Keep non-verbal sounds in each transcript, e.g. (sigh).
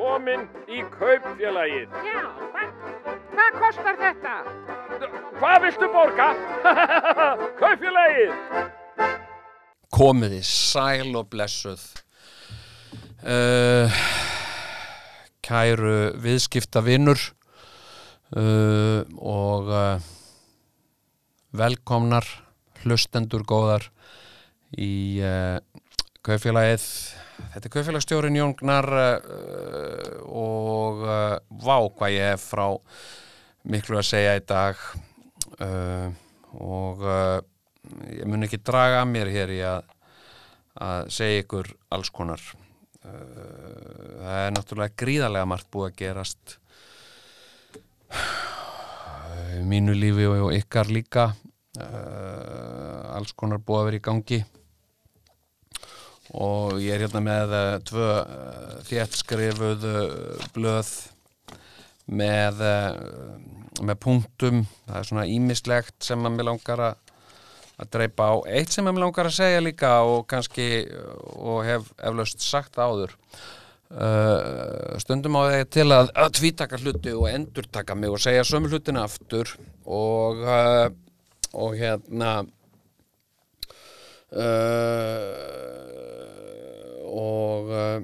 komin í kaupfélagið. Já, hvað, hvað kostar þetta? Hvað viltu borga? (laughs) kaupfélagið! Komiði sæl og blessuð. Uh, kæru viðskipta vinnur uh, og uh, velkomnar hlustendur góðar í uh, kaufélagið þetta er kaufélagstjórin Jóngnar uh, og uh, vá hvað ég hef frá miklu að segja í dag. Uh, og ég mun ekki draga að mér hér í að, að segja ykkur alls konar. Það er náttúrulega gríðarlega margt búið að gerast í mínu lífi og, ykkar líka. Alls konar búið að vera í gangi og ég er hérna með uh, tvö uh, þéttskrifuð uh, blöð með, uh, með punktum. Það er svona ímislegt sem að mér langar að að dreipa á. Eitt sem mér langar að segja líka og kannski og hef eflaust sagt áður stundum á þegar til að, að tvítaka hluti og endurtaka mig og segja sömu hlutina aftur og og hérna uh, og uh,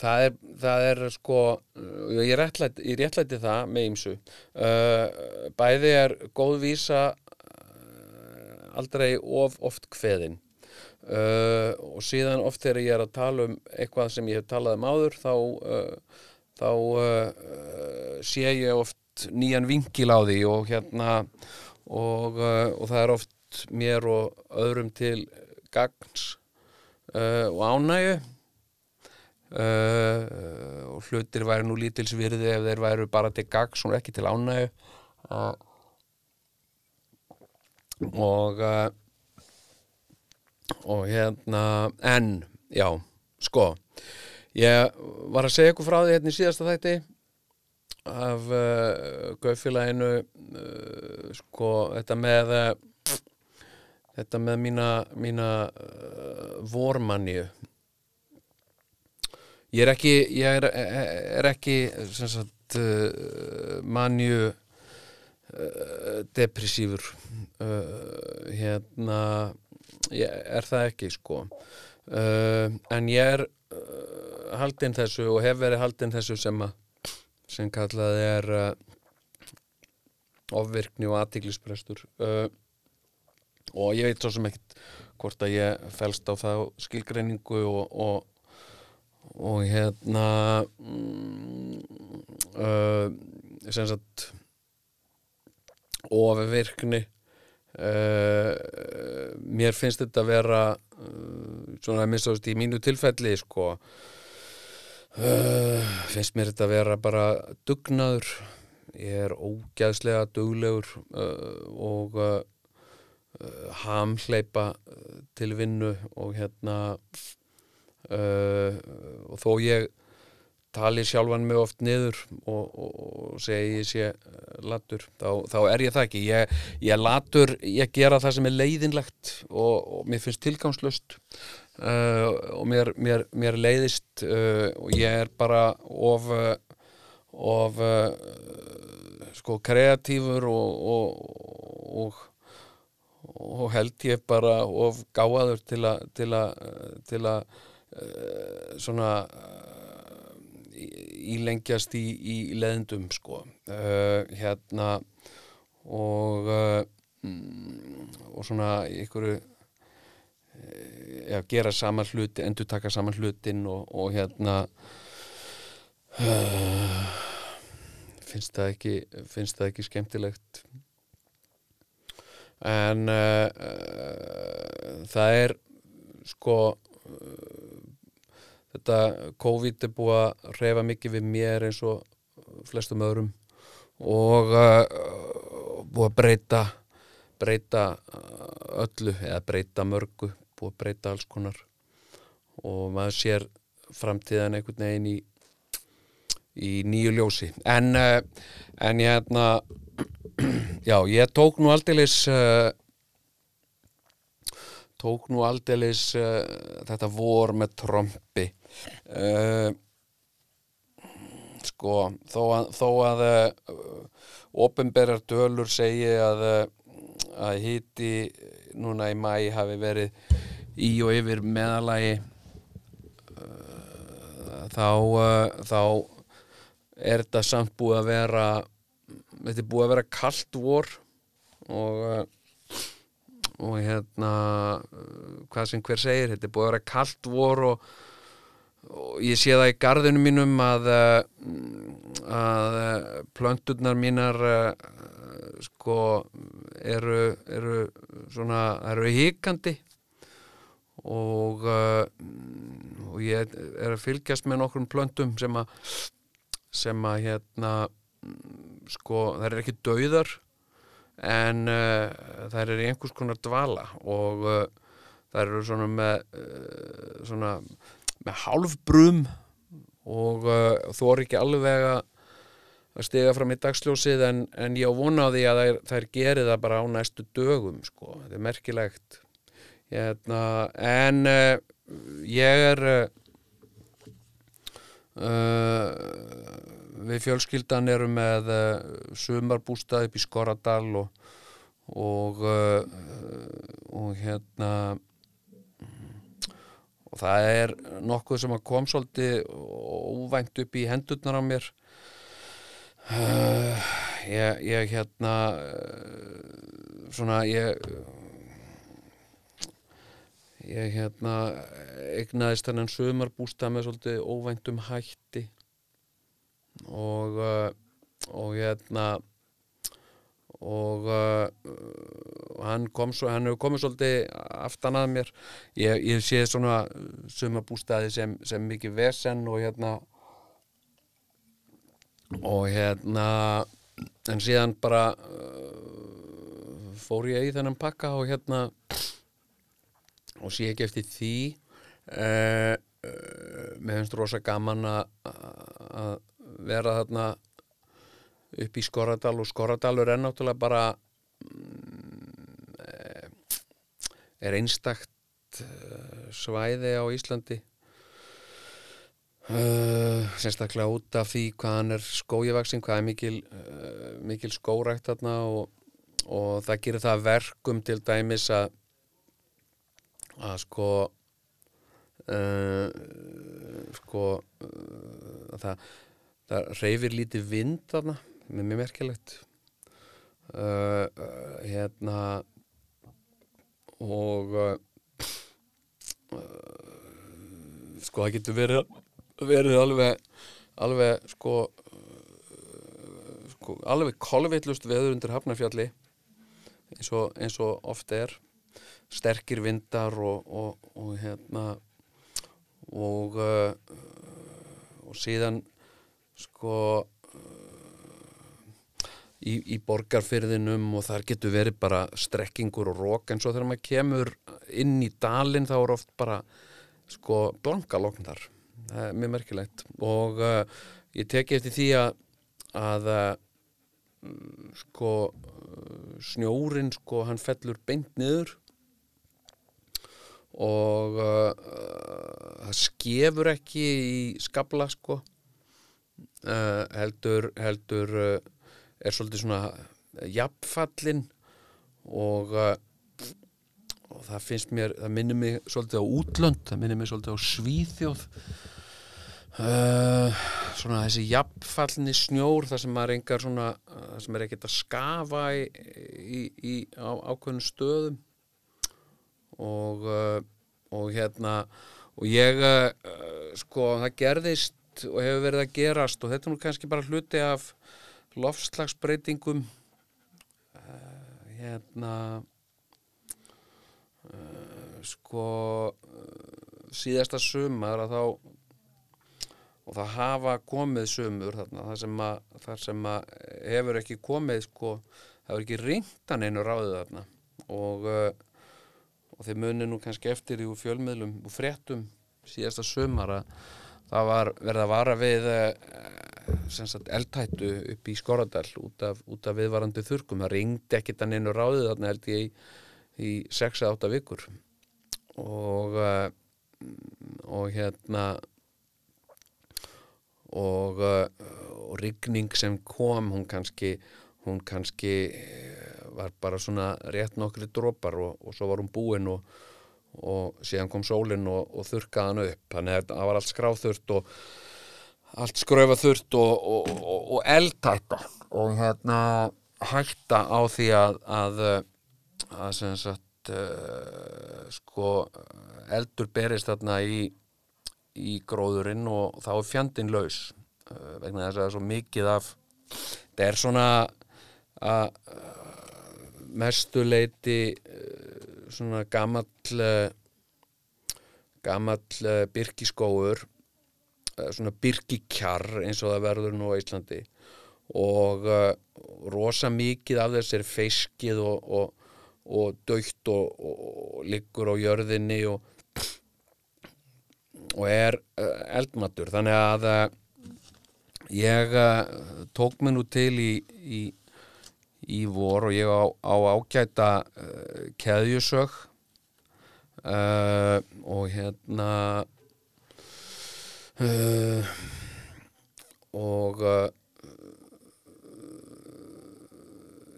það er, það er sko ég réttlæti, ég réttlæti það með ímsu uh, bæði er góð vísa aldrei of oft kveðin. Uh, og síðan oft þegar ég er að tala um eitthvað sem ég hef talað um áður þá, uh, þá uh, sé ég oft nýjan vingil á því og hérna og, og það er oft mér og öðrum til gagns og ánægu og hlutir væri nú lítilsvirði ef þeir væru bara til gagns og ekki til ánægu og og uh, og hérna en, já, sko ég var að segja ykkur frá því hérna í síðasta þætti af uh, Gaufélaginu uh, sko, þetta með þetta með mína mína vormanju ég er ekki ég er, er ekki sagt manju depressífur. Uh, hérna ég er það ekki sko. En ég er haldinn þessu og hef verið haldinn þessu sem að sem kallað er ofvirkni og aðtiklisprestur og ég veit svo sem ekkert hvort að ég fælst á það skilgreiningu og, og, og hérna mm, sem sagt ofvirkni uh, mér finnst þetta að vera uh, svona að minnst í mínu tilfelli sko uh, finnst mér þetta að vera bara dugnaður. Ég er ógæðslega duglegur og hamhleipa til vinnu og hérna og þó ég tali sjálfan mig oft niður og, og, og segi ég sé latur, þá, þá er ég það ekki. Ég, ég latur, ég gera það sem er leiðinlegt og, og mér finnst tilgangslöst uh, og mér, mér, mér leiðist uh, og ég er bara of of uh, sko kreatífur og og held ég bara of gáðaður til að til að til að svona ílengjast í, í leðendum sko. Uh, hérna og uh, og svona einhverju ja, gera saman hluti, endur taka saman hlutin og, og hérna uh, finnst það ekki finnst það ekki skemmtilegt en það er sko þetta COVID er búið að reyfa mikið við mér eins og flestum öðrum og uh, búið að breyta breyta öllu eða breyta mörgu búið að breyta alls konar. Og maður sér framtíðan einhvern veginn í, í nýju ljósi. En, uh, en ég hérna (clears throat) já, ég tók nú aldeilis uh, tók nú aldeilis uh, þetta vor með trombi uh, sko, þó að, þó að opinberar dölur segi að, að hiti núna í mæ hafi verið í og yfir meðalagi þá, þá er þetta samt búið að vera þetta er búið að vera kalt vor og uh, og hérna uh, hvað sem hver segir, þetta er búið að vera kalt vor og, og ég sé það í garðinu mínum að uh, að plönturnar mínar sko eru, eru svona, eru hikandi og og ég er að fylgjast með nokkrum plöntum sem að sem að hérna sko, þær eru ekki dauðar en uh, þær eru í einhvers konar dvala og uh, þær eru svona með uh, svona með hálfbrum og þú er ekki alveg að stiga fram í dagsljósið en, en ég á vona á því að þær, þær geri það bara á næstu dögum sko, þetta er merkilegt. Hérna, en uh, ég er uh, við fjölskyldan eru með uh, sumarbústað upp í Skoradal og, og, uh, og hérna og það er nokkuð sem að kom svolítið óvænt upp í hendurnar á mér. Uh, ég, ég hérna svona ég ég hérna egnaðist þennan sumarbústað með svolítið óvæntum hætti og uh, og hérna og uh, hann kom svo, hann hefur komið svolítið aftan að mér. Ég, ég sé svona sumarbústaði sem, sem mikið vesen og hérna og hérna en síðan bara uh, fór ég í þennan pakka og hérna og sé ekki eftir því uh, uh, mér finnst rosa gaman að vera þarna upp í Skoradal og Skoradalur er náttúrulega bara mm, eh, er einstakt eh, svæði á Íslandi. Uh, sérstaklega út af því hvað hann er skójavaksin, hvað er mikil, uh, mikil skórækt þarna og, og það gerir það verkum til dæmis að að sko uh, sko uh, það, það reyfir lítið vind þarna, með mjög merkilegt. Uh, uh, hérna og uh, uh, sko það getur verið verið alveg alveg sko uh, sko alveg kolveitlust veður undir Hafnarfjalli eins og, eins og oft er. Sterkir vindar og, og, og hérna og og síðan sko í, í borgarfyrðinum og þar getur verið bara strekkingur og rók en svo þegar maður kemur inn í dalinn þá er oft bara sko blanka lokn þar. Það er mjög merkilegt. Og uh, ég teki eftir því að að uh, sko uh, snjórin sko hann fellur beint niður og uh, það skefur ekki í skabla sko uh, heldur heldur uh, er svolítið svona jafnfallin og, uh, og það finnst mér það minnir mig svolítið á útlönd það minnir mig svolítið á Svíþjóð. Svona þessi jafnfallni snjór það sem er engar svona það sem er ekkert að skafa í, í, í á ákveðnum stöðum. Og og hérna og ég sko það gerðist og hefur verið að gerast og þetta er nú kannski bara hluti af lofslagsbreytingum uh, hérna uh, sko uh, síðasta sumar að þá og það hafa komið sumur þarna, það sem að, það sem að hefur ekki komið sko, það hefur ekki ringtan einu ráðið þarna. Og, og þeir muni nú kannski eftir í fjölmiðlum og fréttum síðasta sumar að það var verið að vara við uh, sagt, eldhættu upp í Skoradal út af, út af viðvarandi þurkum það ringdi ekkit hann einu ráðið þarna held ég í, í 6-8 vikur. Og uh, og hérna og uh, og rigning sem kom hún kannski, hún kannski eh, var bara svona rétt nokkri dropar og, og svo var hún búin og, og síðan kom sólinn og, og þurrkaði hann upp. Þannig að það var allt skráþurrt og allt skröfa þurrt og, og, og, eldhætta. Og hérna hætta á því að að, að sem sagt uh, sko eldur berist þarna í, í gróðurinn og þá er fjandinn laus uh, vegna þess að það er svo mikið af það er svona að mestuleiti svona gamall uh, gamall uh, byrkiskóur uh, svona byrkikjar eins og það verður nú á Íslandi. Og rosa mikið af þess er feiskið og, og, og dögt og, og liggur á jörðinni og, er eldmatur. Þannig að ég tók mig nú til í, í, í vor og ég á, á ágæta uh, keðjusög. Uh, og hérna uh, og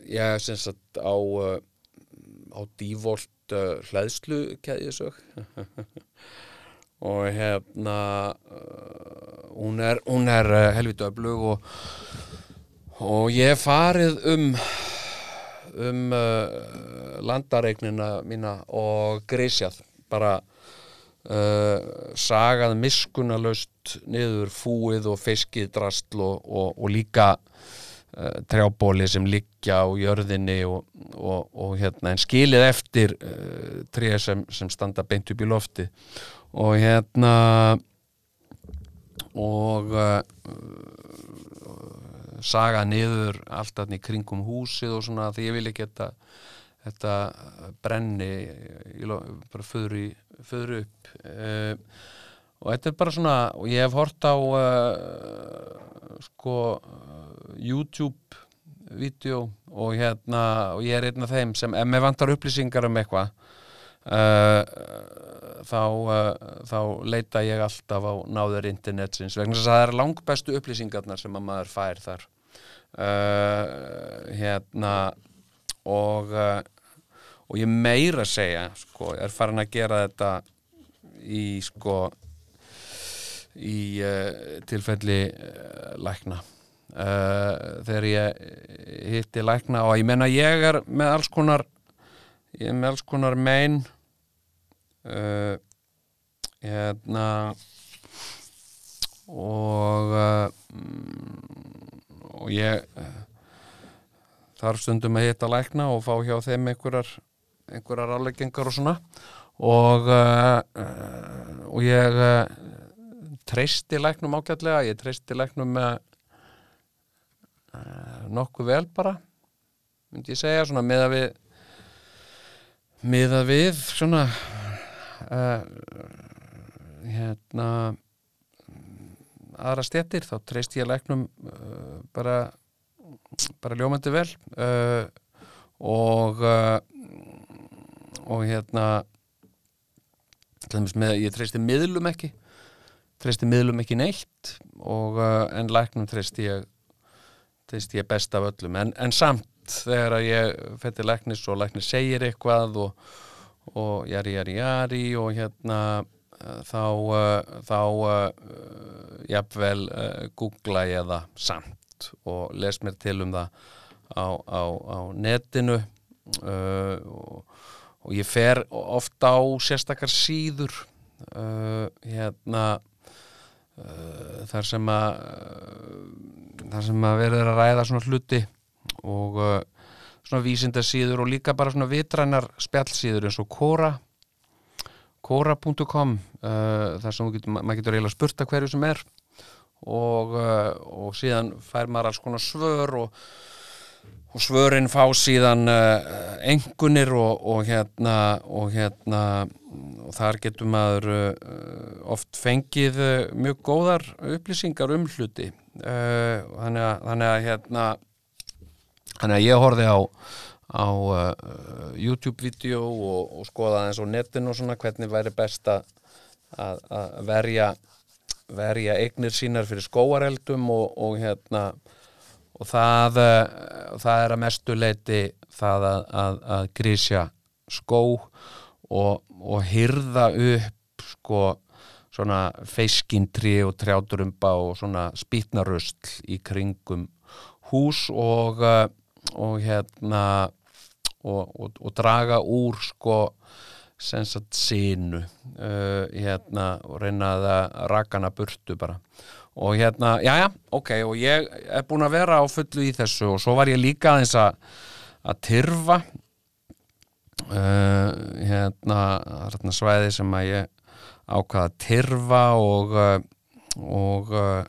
ég sem sagt á á dívolt hlæðslu keðjusög. (laughs) Og hérna hún er, er helviti öflug og, og ég hef farið um um uh, landareignina mína og grísjað bara uh, sagað miskunalaust niður fúið og fiskið drastl og, og, og líka uh, trjábóli sem liggja á jörðinni og, og, og hérna en skilið eftir uh, tríða sem, sem standa beint upp í lofti. Og hérna og uh, saga niður allt í kringum húsið og svona því ég vil ekki þetta, þetta brenni bara föður, í, föður upp. Uh, og þetta er bara svona og ég hef hort á uh, sko YouTube vídeo og hérna og ég er einn af þeim sem ef mér vantar upplýsingar um eitthvað uh, þá, uh, þá leita ég alltaf á náður internetsins vegna þess að það er langbestu upplýsingarnar sem að maður fær þar. Uh, hérna og uh, og ég meira að segja sko, er farin að gera þetta í sko í uh, tilfelli uh, lækna. Uh, þegar ég hitti lækna og ég menna ég er með alls konar ég er með alls konar mein uh, hérna og uh, mm, og ég uh, þarf stundum að hitta lækna og fá hjá þeim einhverjar einhverjar afleggingar og svona. Og og ég treysti læknum ágætlega. Ég treysti læknum með nokkuð vel bara myndi ég segja svona með að við með að við svona uh, hérna aðra stéttir þá treysti ég læknum uh, bara bara ljómandi vel uh, og og hérna með, ég treysti miðlum ekki treysti miðlum ekki neitt og en læknum treysti ég treysti ég best af öllum. En, en samt þegar að ég fætti læknis og læknis segir eitthvað og, og jari jari jari og hérna uh, þá uh, þá uh, jafnvel googla ég það samt og les mér til um það á, á, á netinu og, og ég fer ofta á sérstakar síður hérna þar sem að þar sem að verður að ræða svona hluti og svona vísindasíður og líka bara svona vitrænar spjallsíður eins og Kora kora.com uh, þar sem getur, maður getur eiginlega spurta hverju sem er og, uh, og síðan fær maður alls konar svör og, og svörin fá síðan uh, engunir og, og hérna og hérna og þar getur maður uh, oft fengið uh, mjög góðar upplýsingar um hluti. Uh, þannig, að, þannig að hérna þannig að ég horfði á á uh, YouTube-vídeó og, og skoða eins á netinu og svona hvernig væri best að, að, að verja verja eignir sínar fyrir skóareldum og, og hérna og það, uh, það er að mestu leiti það að, að, að grísja skó og, og hyrða upp sko svona feiskintri og trjáturumba og svona spýtnarustl í kringum hús og, uh, og hérna og, og, og draga úr sko sensat sínu uh, hérna og reyna að rakana burtu bara. Og hérna, já já, ok og ég er búin að vera á fullu í þessu og svo var ég líka aðeins að tyrfa uh, hérna, hérna svæði sem að ég ákvaða að tyrfa og uh, og uh,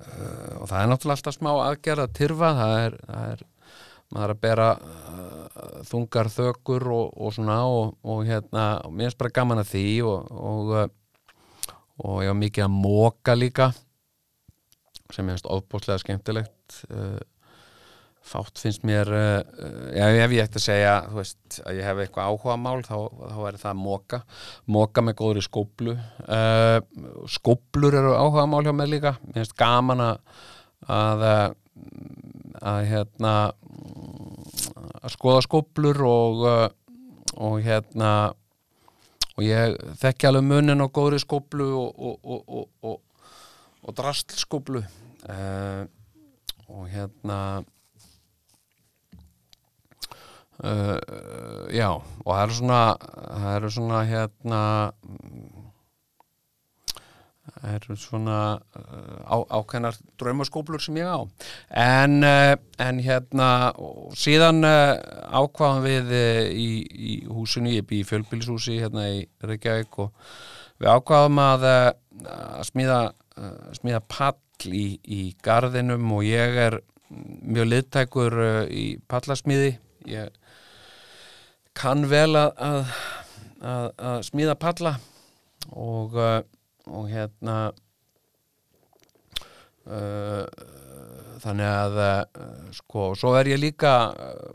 uh, og það er náttúrulega alltaf smá aðgerð að tyrfa það er, það er maður að bera uh, þungar þökur og, og svona og, og hérna, mér finnst bara gaman að því og og, uh, ég var mikið að móka líka sem ég finnst ofbúslega skemmtilegt uh, fátt finnst mér uh, já, ef ég ætti að segja veist, að ég hef eitthvað áhuga mál þá, þá er það móka móka með góðri skóplu uh, skóplur eru áhuga mál hjá mér líka mér finnst gaman að að, að hérna að skoða skóplur og uh, og hérna og ég þekki alveg munin á góðri skóplu og, og, og, drastlskóplu uh, og hérna uh, já og það eru svona það eru svona hérna það eru svona uh, á, ákveðnar draumaskóplur sem ég á. En, uh, en hérna síðan uh, ákvaðum við í, í húsinu, ég bý í fjölbýlishúsi hérna í Reykjavík og við ákvaðum að, að smíða, smíða pall í, í garðinum og ég er mjög liðtækur í pallasmíði. Ég kann vel að, að, að, smíða palla og og hérna uh, þannig að uh, sko, svo er ég líka uh,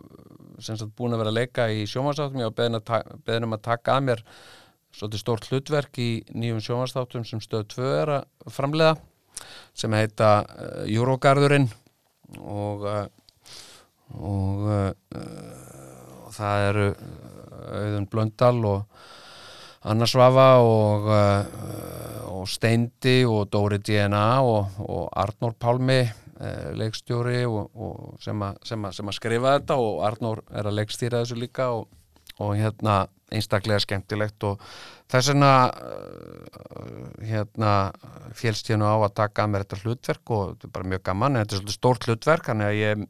sem sagt búin að vera að leika í sjónvarsáttum, ég var beðin, beðin um að taka að mér svolítið stórt hlutverk í nýjum sjónvarsáttum sem stöð 2 er að framleiða sem heita uh, Eurogarðurinn. Og uh, og, uh, og það eru auðun Blöndal og Anna Svafa og, uh, og Steindi og Dóri DNA og, og Arnór Pálmi uh, leikstjóri og, og sem, að skrifa þetta og Arnór er að leikstýra þessu líka og, og hérna einstaklega skemmtilegt og þess vegna uh, hérna félst ég nú á að taka að mér þetta hlutverk og þetta er bara mjög gaman en þetta er svolítið stórt hlutverk þannig að ég er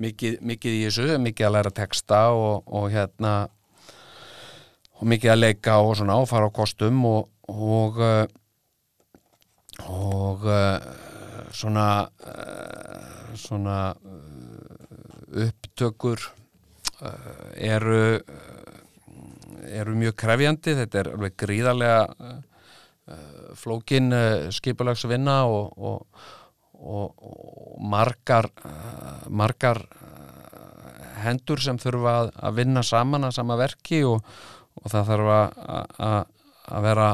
mikið, mikið í þessu, mikið að læra texta og hérna og mikið að leika og svona og fara á kostum og og uh, og uh, svona uh, svona upptökur eru eru mjög krefjandi. Þetta er alveg gríðarlega flókin skipulagsvinna og, og, og, og margar margar hendur sem þurfa að vinna saman að sama verki og og það þarf að vera,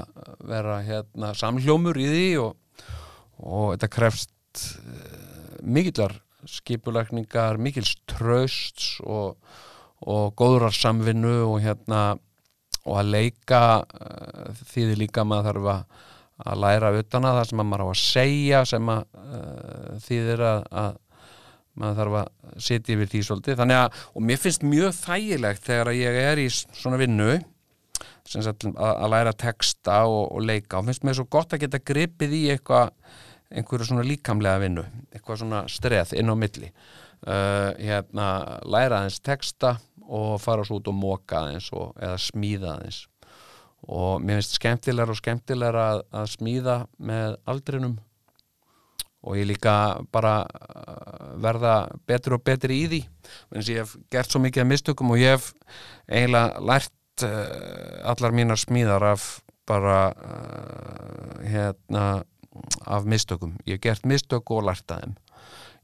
vera hérna, samhljómur í því og, og þetta krefst uh, mikillar skipulækningar, mikils trösts og, og góðrar samvinnu og hérna og að leika uh, þýðir líka maður þarf að, að læra utan að það sem maður á að segja sem að uh, þýðir að, að maður þarf að setja yfir því svolítið. Þannig að, og mér finnst mjög þægilegt þegar ég er í svona vinnu sagt, að, að læra texta og, og leika. Og finnst mér svo gott að geta gripið í eitthvað einhverju svona líkamlega vinnu eitthvað svona streð inn á milli. Uh, hérna, læra aðeins texta og fara svo út og móka aðeins og, eða smíða aðeins. Og mér finnst skemmtilegar og skemmtilegar að, að smíða með aldrinum. Og ég líka bara uh, verða betur og betri í því. En ég hef gert svo mikið mistökum og ég hef eiginlega lært uh, allar mínar smíðar af bara uh, hérna af mistökum. Ég hef gert mistök og lært að þeim.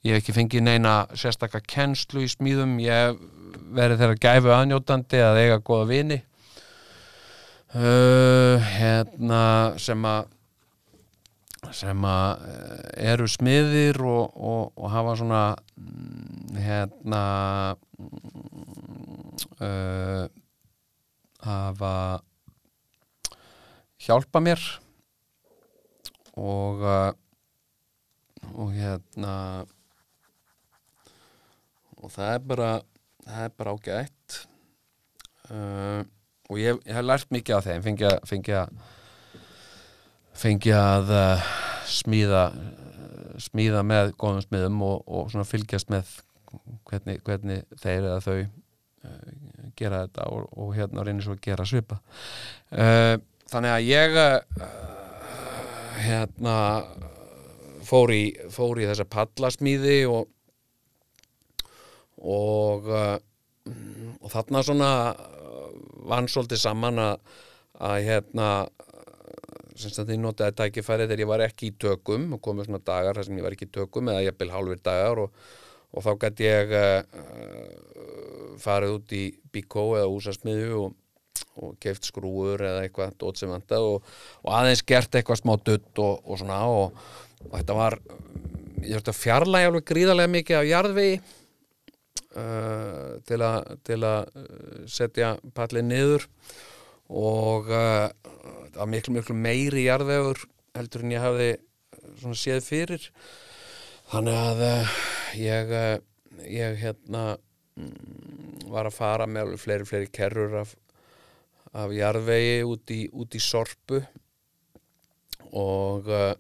Ég hef ekki fengið neina sérstakka kennslu í smíðum, ég verið þeirra gæfu aðnjótandi að eiga goða vini uh, hérna sem að sem að eh, eru smiðir og, og, og hafa svona mm, hérna uh, hafa hjálpa mér og uh, og hérna og það er bara það er bara ágætt. Uh, og ég, ég hef lært mikið af þeim. Fengi að fengi að, fengi að uh, smíða smíða með góðum smiðum og, og svona fylgjast með hvernig, hvernig þeir eða þau uh, gera þetta og, og hérna reynir svo að gera svipa. Uh, þannig að ég uh, hérna fór í, fór í þessa pallasmíði og og uh, og þarna svona vann svolítið saman að, að hérna sem sagt ég notaði tækifæri þegar ég var ekki í tökum og komið svona dagar þar sem ég var ekki í tökum eða ég byrð hálfur dagar og, og þá gæti ég uh, farið út í bíkó eða úsasmiðu og, og keft skrúur eða eitthvað dót sem vantað og, og aðeins gert eitthvað smá dutt og, og svona og þetta var ég þurfti að fjarlæga alveg gríðarlega mikið af jarðvegi uh, til að til að setja pallið niður og uh, það var miklu miklu meiri jarðvegur heldur en ég hafði svona séð fyrir. Þannig að uh, ég uh, ég hérna mm, var að fara með alveg fleiri fleiri kerrur af, af jarðvegi út í, út í sorpu. Og uh,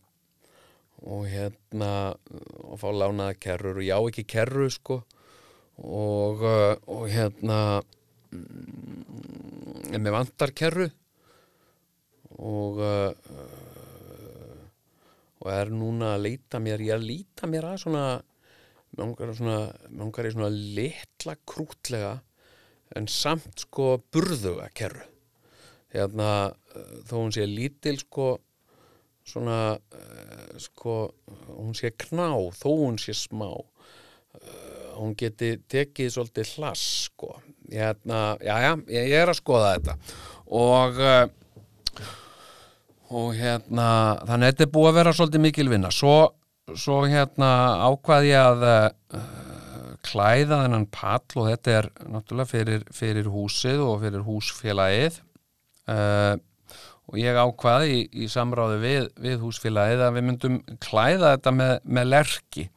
og hérna og fá lánaða kerrur. Og já ekki kerru sko. Og, uh, og hérna mm, en með vantar kerru. Og og er núna að leita mér ég er að leita mér að svona mangar, mangar í svona litla krútlega en samt sko burðuga kerru. Hérna uh, þó hún sé lítil sko svona uh, sko hún sé kná þó hún sé smá uh, hún geti tekið svolítið hlass sko. Hérna, já já, ég, er að skoða þetta. Og og hérna þannig að þetta er búið að vera svolítið mikil vinna. Svo, svo hérna ákvað ég að uh, klæða þennan pall og þetta er náttúrulega fyrir, fyrir húsið og fyrir húsfélagið. Uh, og ég ákvaði í, í samráði við, við húsfélagið að við myndum klæða þetta með, með lerki.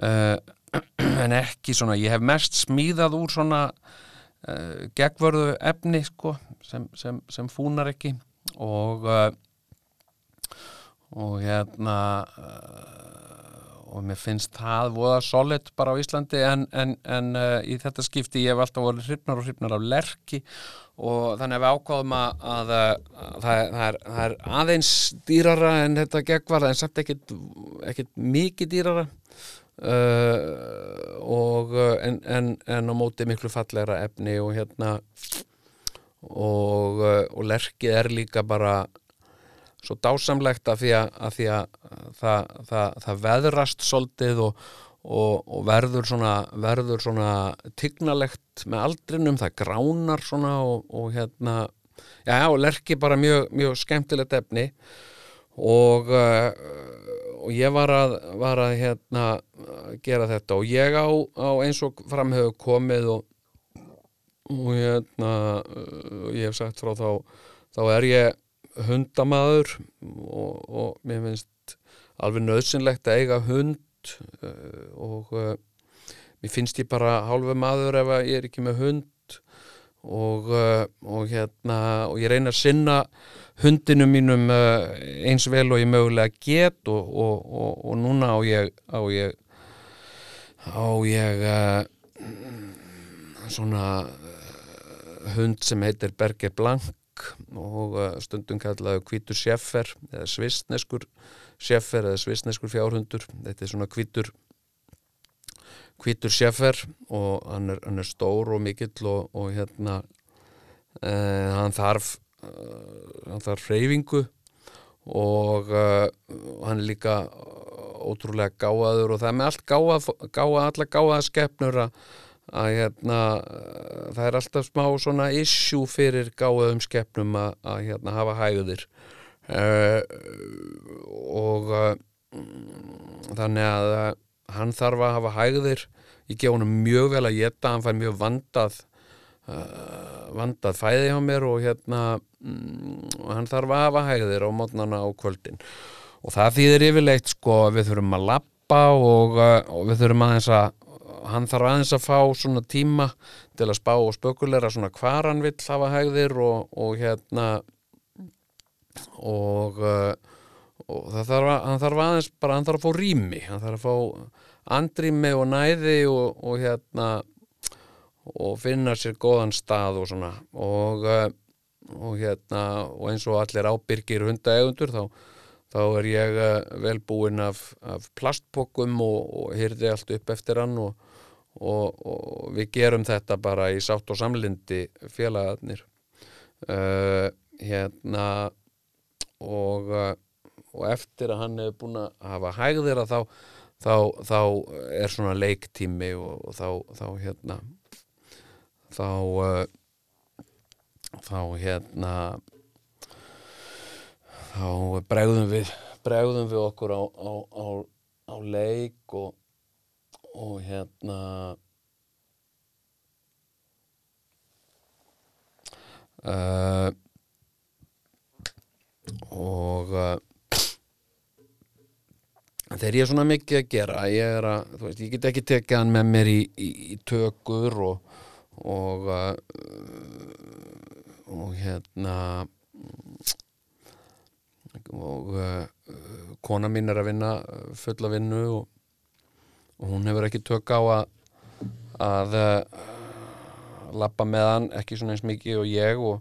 Uh, (clears throat) en ekki svona, ég hef mest smíðað úr svona gegvörðu efni sko, sem, sem, sem fúnar ekki. Og og hérna og mér finnst það voða solid bara á Íslandi en, en, en í þetta skipti ég hef alltaf voru hrifnar og hrifnar af lerki og þannig að við ákváðum að, að, að það, það, er, það er aðeins dýrara en þetta gegvar en samt ekkit mikið dýrara uh, og en, en, en á móti miklu fallegra efni og hérna og, og lerkið er líka bara svo dásamlegt að því að, að, því að það, það, það veðrast soldið og, og, og verður svona, verður svona tygnalegt með aldrinum, það gránar svona og, og hérna já, og lerki bara mjög, mjög skemmtilegt efni. Og uh, og ég var að, var að hérna gera þetta og ég á, á eins og framhefur komið og, og hérna og ég hef sagt frá þá þá er ég hundamaður og, og mér finnst alveg nöðsynlegt að eiga hund uh, og uh, mér finnst ég bara hálfu maður ef ég er ekki með hund. Og, uh, og hérna og ég reyna að sinna hundinu mínum eins vel og ég mögulega get og núna á ég á ég á ég svona hund sem heitir Berger Blank og stundum kallaðu kvítur sjeffer eða svistneskur sjeffer eða svistneskur fjárhundur. Þetta er svona kvítur kvítur sjeffer og hann er, hann er stór og mikill og, og hérna uh, hann þarf uh, hann þarf reyfingu og uh, hann er líka ótrúlega gáðaður og það er með allt gáða, alla gáða skepnur að að hérna, það er alltaf smá svona issue fyrir gáðum skeppnum að, að hérna, hafa hægðir. Uh, og uh, þannig að uh, hann þarf að hafa hægðir. Ég gef honum mjög vel að geta hann fær mjög vandað vandað fæði hjá mér og hérna og hann þarf að hafa hægðir á mótnana og kvöldin. Og það þýðir yfirleitt sko við þurfum að lappa og, og við þurfum aðeins að hann þarf aðeins að fá svona tíma til að spá og spökulera svona hvar hann vill hafa hægðir og, og hérna og, uh, og það þarf að, hann þarf aðeins bara hann þarf að fá rými hann þarf að fá andrými og næði og, og hérna og finna sér góðan stað og svona. Og, uh, og hérna og eins og allir ábyrgir hundaegundur þá, þá er ég uh, vel búinn af, af plastpokum og, og hyrði allt upp eftir hann og, og, og við gerum þetta bara í sátt og samlindi félagarnir. Uh, hérna og, uh, og eftir að hann hefur búin að hafa hægðir að þá, þá, þá er svona leiktími og, og þá, þá hérna þá uh, þá hérna þá bregðum við bregðum við okkur á, á, á, á leik og, og hérna uh, og uh, þegar ég er svona mikið að gera ég að, veist, ég get ekki tekið hann með mér í, í, í tökur og og uh, og hérna og kona mín er að vinna fulla vinnu og, og hún hefur ekki tök á að að uh, lappa með hann ekki svona eins mikið og ég og,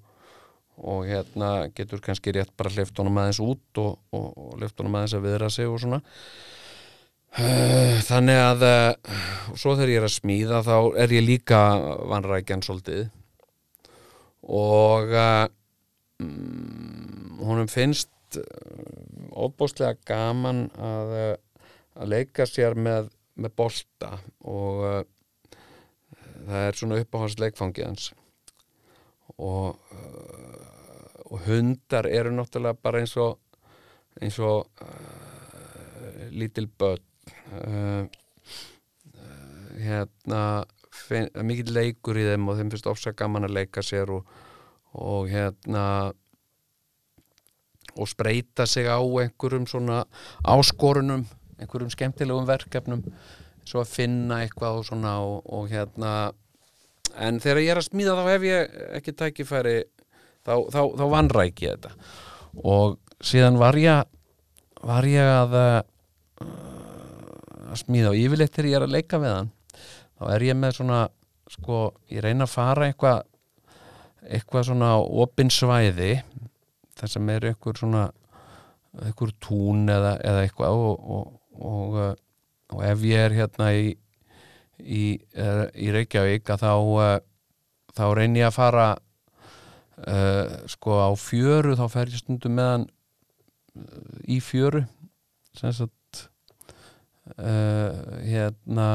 og hérna getur kannski rétt bara hleyft honum aðeins út og, og, og hleyft honum aðeins að viðra sig og svona. Uh, þannig að uh, svo þegar ég er að smíða þá er ég líka vanrækjan svolítið. Og um, honum finnst óbúslega gaman að, að leika sér með, með bolta og það er svona uppáhaldsleikfangið hans og, og hundar eru náttúrulega bara eins og eins og lítil börn. Uh, hérna mikið leikur í þeim og þeim finnst ofsa gaman að leika sér og, og hérna og spreita sig á einhverjum svona áskorunum einhverjum skemmtilegum verkefnum svo að finna eitthvað og svona og, og hérna en þegar ég er að smíða þá hef ég ekki tækifæri þá, þá, þá vanræk ég þetta. Og síðan var ég var ég að að smíða og yfirleitt þegar ég er að leika við hann þá er ég með svona sko, ég reyna að fara eitthvað eitthvað svona opinsvæði þar sem er eitthvað svona eitthvað tún eða, eða eitthvað og, og, og, og ef ég er hérna í í, í Reykjavík að þá þá reynir ég að fara uh, sko á fjöru. Þá fer ég stundum meðan í fjöru. Sem sagt uh, hérna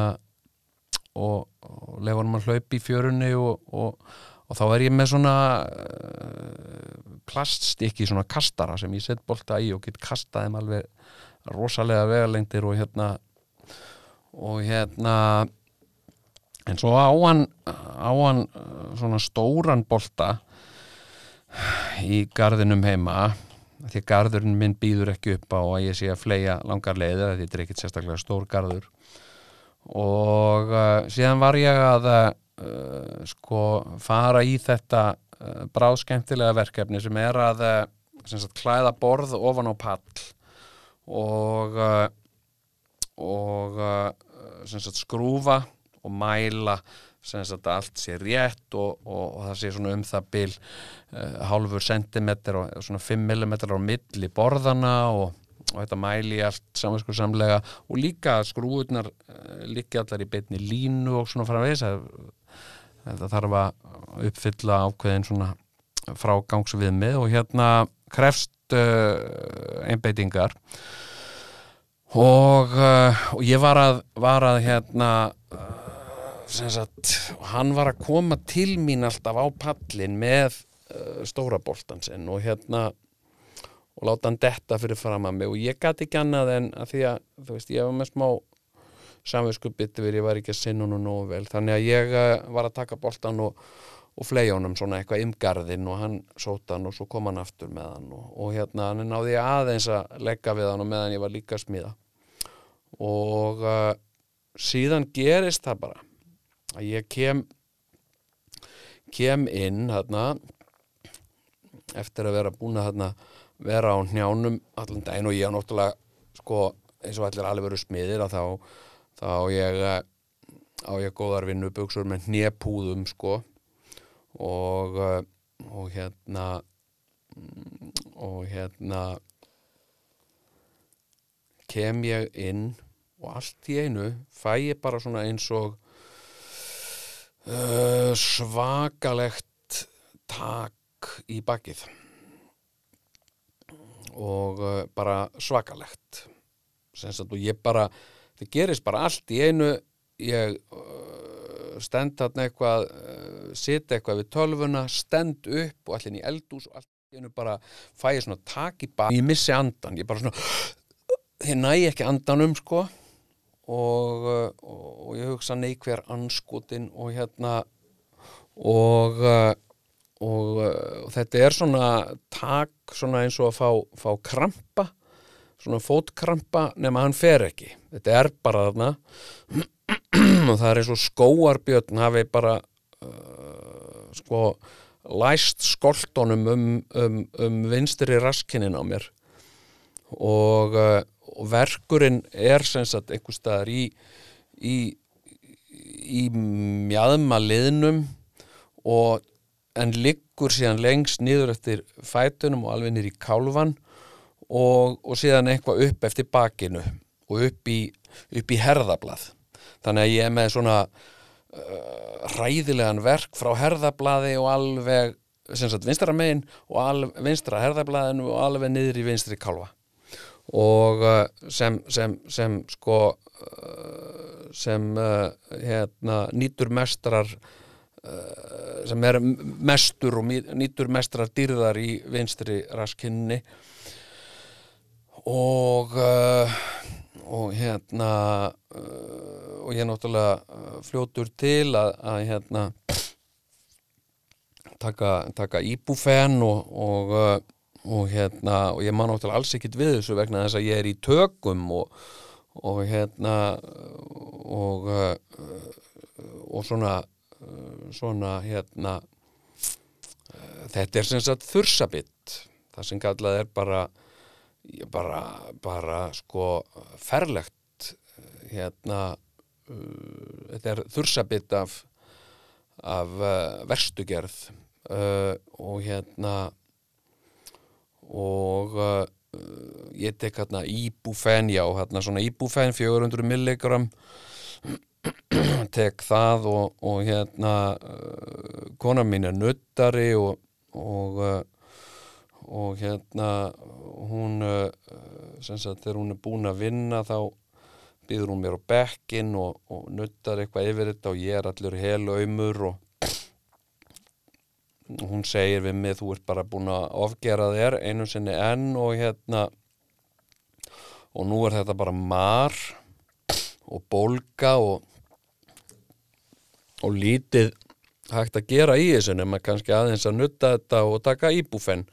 og, og lefa hann að hlaupa í fjörunni og, og, og þá er ég með svona uh, plaststykki, svona kastara sem ég set bolta í og get kastað þeim alveg rosalega vegalengdir og hérna og hérna en svo á hann á hann svona stóran bolta í gardinum heima því að garðurinn minn býður ekki upp á að ég sé að fleia langar leiðir þetta er ekkit sérstaklega stór garður. Og uh, síðan var ég að uh, sko fara í þetta uh, bráðskemmtilega verkefni sem er að uh, sem sagt, klæða borð ofan á pall og uh, og sem sagt, skrúfa og mæla að allt sé rétt og, og, og það sé um það bil uh, hálfur sentimeter og svona 5 mm á milli borðana og, þetta mæli allt samanskur samlega. Og líka skrúurnar uh, líka allar í beitni línu og svona framvegs það þarf að uppfylla ákveðin svona frágangsvið með og hérna krefst uh, einbeitingar. Og og ég var að, var að hérna Sagt, hann var að koma til mín alltaf á pallin með uh, stóra boltan sinn og hérna og láta hann detta fyrir fram að mig. Og ég gæti ekki annað en að því að þú veist, ég var með smá samvinskupið við ég var ekki að sinna honum nógu vel. Þannig að ég uh, var að taka boltan og, og flegi honum svona eitthvað ymgarðinn og hann sóta hann og svo kom hann aftur með hann og, og hérna hann náði ég aðeins að leggja við hann og meðan ég var líka að smíða. Og uh, síðan gerist það bara að ég kem kem inn hérna eftir að vera búin að hérna, vera á njánum allan daginn og ég á náttúrulega sko eins og allir alveg veru smiðir að þá þá ég eh, á ég góðar vinnubuxur með hnépúðum sko og eh, og hérna og hérna kem ég inn og allt í einu fæ ég bara svona eins og uh, svakalegt tak í bakið. Og uh, bara svakalegt. Og ég bara það gerist bara allt í einu ég uh, stend þarna eitthvað uh, sita eitthvað við tölvuna stend upp og allir í eldús og einu bara fæ ég svona tak í bakið ég missi andan, ég bara svona ég næ ekki andanum sko. Og, og, og ég hugsa nei hver anskotin og hérna og uh, og þetta er svona tak svona eins og að fá, fá krampa svona fótkrampa nema hann fer ekki. Þetta er bara þarna og það er eins og skóarbjörn hafi bara uh, sko læst skoltonum um, um, um vinstri raskinin á mér. Og, uh, og verkurinn er sem sagt einhver staðar í í, í mjadma liðnum og en liggur síðan lengst niður eftir fætunum og alveg niður í kálvan og, og síðan eitthvað upp eftir bakinu og upp í, upp í herðablað þannig að ég er með svona uh, ræðilegan verk frá herðablaði og alveg sagt vinstra megin og alveg, vinstra herðablaðinu og alveg niður í vinstri kálva og uh, sem, sem, sem sko uh, sem uh, hérna nýtur mestrar uh, sem er mestur og nýtur mestrar dýrðar í vinstri raskinni. Og uh, og hérna uh, og ég er náttúrulega uh, fljótur til að, að hérna taka, taka íbúfen og, og, uh, og hérna og ég má náttúrulega alls ekkit við þessu vegna þess að ég er í tökum og, hérna uh, svona svona hérna þetta er sem sagt þursabitt það sem kallað er bara bara, bara sko ferlegt hérna þetta er þursabitt af af uh, verstugerð uh, og hérna og ég tek hérna íbúfen já, hérna svona íbúfen 400 milligram. (clears throat) Tek það og, og hérna uh, kona mín er nuttari og, og og hérna hún sem sagt þegar hún er búin að vinna þá býður hún mér á bekkin og, og nuttar eitthvað yfir þetta og ég er allur helaumur og hún segir við mig þú ert bara búin að ofgera þér einu sinni enn og hérna og nú er þetta bara mar og bólga og og lítið hægt að gera í þessu nema kannski aðeins að nutta þetta og taka íbúfenn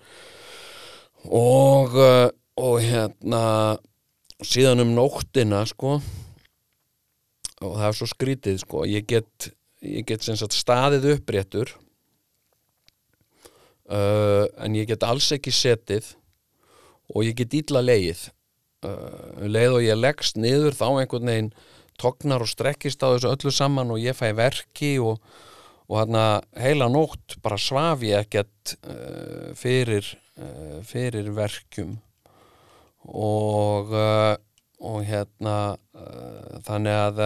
og, uh, og hérna síðan um nóttina sko og það er svo skrítið sko ég get, ég get sagt staðið uppréttur uh, en ég get alls ekki setið og ég get ítla leið uh, leið og ég leggst niður þá einhvern veginn tognar og strekkist á þessu öllu saman og ég fæ verki og, og hérna heila nótt bara svaf ég ekkert uh, fyrir, uh, fyrir verkjum og uh, og hérna uh, þannig að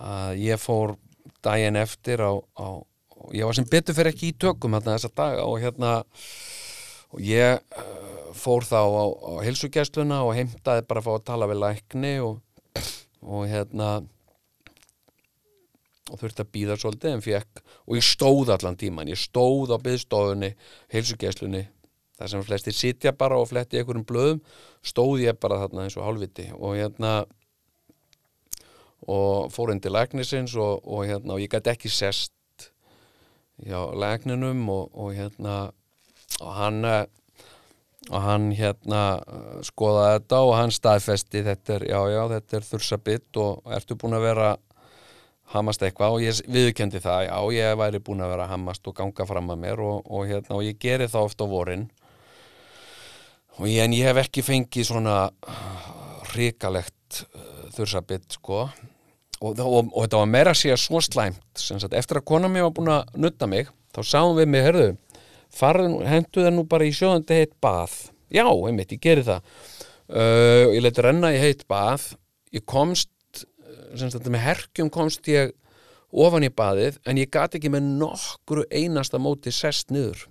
að ég fór daginn eftir á, á ég var sem betur fyrir ekki í tökum hérna þessa daga og hérna og ég fór þá á, á hilsugjæsluna og heimtaði bara að fá að tala við lækni og, og hérna og þurfti að býða svolítið en fekk og ég stóð allan tíman, ég stóð á byggstofunni, heilsugjæslunni það sem flestir sitja bara og fletti einhverjum blöðum stóð ég bara þarna eins og hálfviti og hérna og fór inn til læknisins og, og hérna og ég gæti ekki sest hjá lækninum og, og hérna og hann eh, og hann hérna eh, skoðaði þetta og hann staðfesti þetta er, já já þetta er þursabitt og ertu búin að vera hamast eitthvað? Og ég viðkendi það já ég væri búin að vera hamast og ganga fram að mér og, og hérna og ég geri það ofta á vorin ég, en ég hef ekki fengið svona hrikalegt uh, þursabitt sko. Og, og, og þetta var meira að segja svo slæmt sagt, eftir að kona mér var búin að nutta mig þá sáum við mig, herðu hendu það nú bara í sjóðandi heitt bað já, einmitt, ég geri það. Uh, ég leti renna í heitt bað ég komst sagt, með herkjum komst ég ofan í baðið en ég gati ekki með nokkru einasta móti sest niður.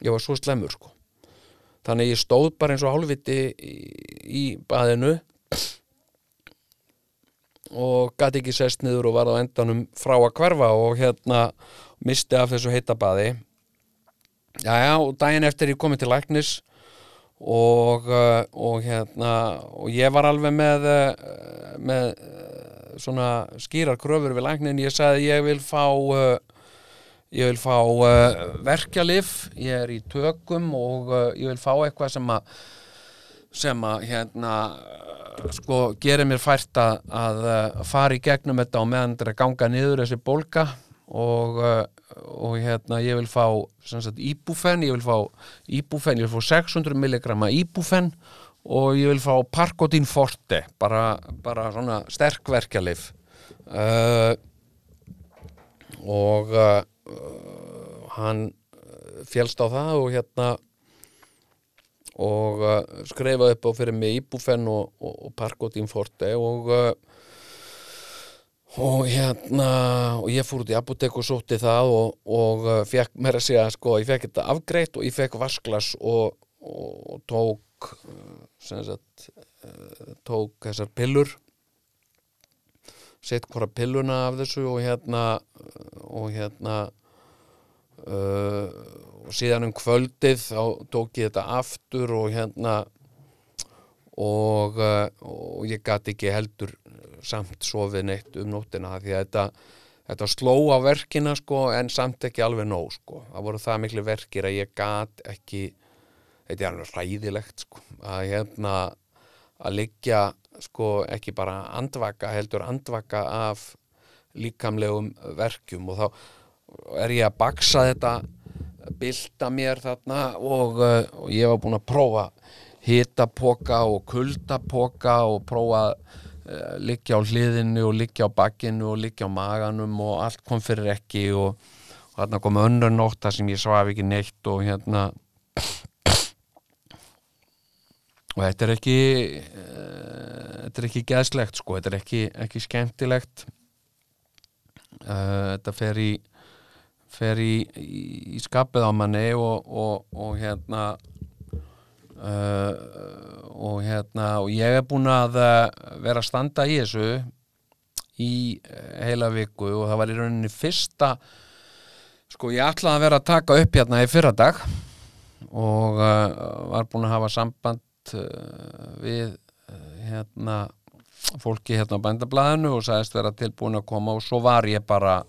Ég var svo slemur sko þannig ég stóð bara eins og hálfviti í, í baðinu og gati ekki sest niður og var á endanum frá að hverfa og hérna misti af þessu heita baði. Já já og daginn eftir ég komið til læknis og, uh, og hérna og ég var alveg með uh, með uh, svona skýrar kröfur við læknin, ég sagði ég vil fá ég vil fá verkjalif, ég er í tökum og ég vil fá eitthvað sem að sem að hérna sko gerir mér fært að, að fara í gegnum þetta og meðan þetta er að ganga niður þessi bólka. Og, uh, og hérna ég vil fá sagt, íbúfen, ég vil fá íbúfen, ég vil fá 600 mg íbúfen. Og ég vil fá Parkotin Forte. Bara, bara svona sterkverkjalif uh, og uh, hann félst á það og hérna og uh, skreifaði upp á fyrir mig íbúfen og, og, og Parkotin Forte og uh, og hérna og ég fór út í apotek og sótti það og, og uh, fekk mér að segja sko, ég fekk þetta afgreitt og ég fekk vasklas og, tók uh, sagt, tók þessar pillur sett hvora pilluna af þessu og hérna og hérna uh, og síðan um kvöldið þá tók ég þetta aftur og hérna og, uh, og ég gæti ekki heldur samt sofið neitt um nóttina því að þetta, þetta sló á verkina sko en samt ekki alveg nóg sko. Það voru það miklu verkir að ég gat ekki þetta er alveg ræðilegt sko að hérna að liggja sko ekki bara andvaka heldur andvaka af líkamlegum verkjum og þá er ég að baksa þetta bilda mér þarna og, uh, og ég var búin að prófa hitapoka og kuldapoka og prófa uh, liggja á hliðinu og liggja á bakkinu og liggja á maganum og allt kom fyrir ekki og, og þarna kom önnur nótt þar sem ég svaf ekki neitt og hérna og þetta er ekki uh, þetta er ekki geðslegt sko, þetta er ekki, ekki skemmtilegt. Þetta fer í fer í, í, í skapið á manni og, og, og hérna uh, og hérna og ég er búin að uh, vera að standa í þessu í uh, heila viku og það var í rauninni fyrsta sko ég ætlaði að vera að taka upp hérna í fyrradag og uh, var búin að hafa samband uh, við hérna fólki hérna á bændablaðinu og sagðist vera tilbúin að koma og svo var ég bara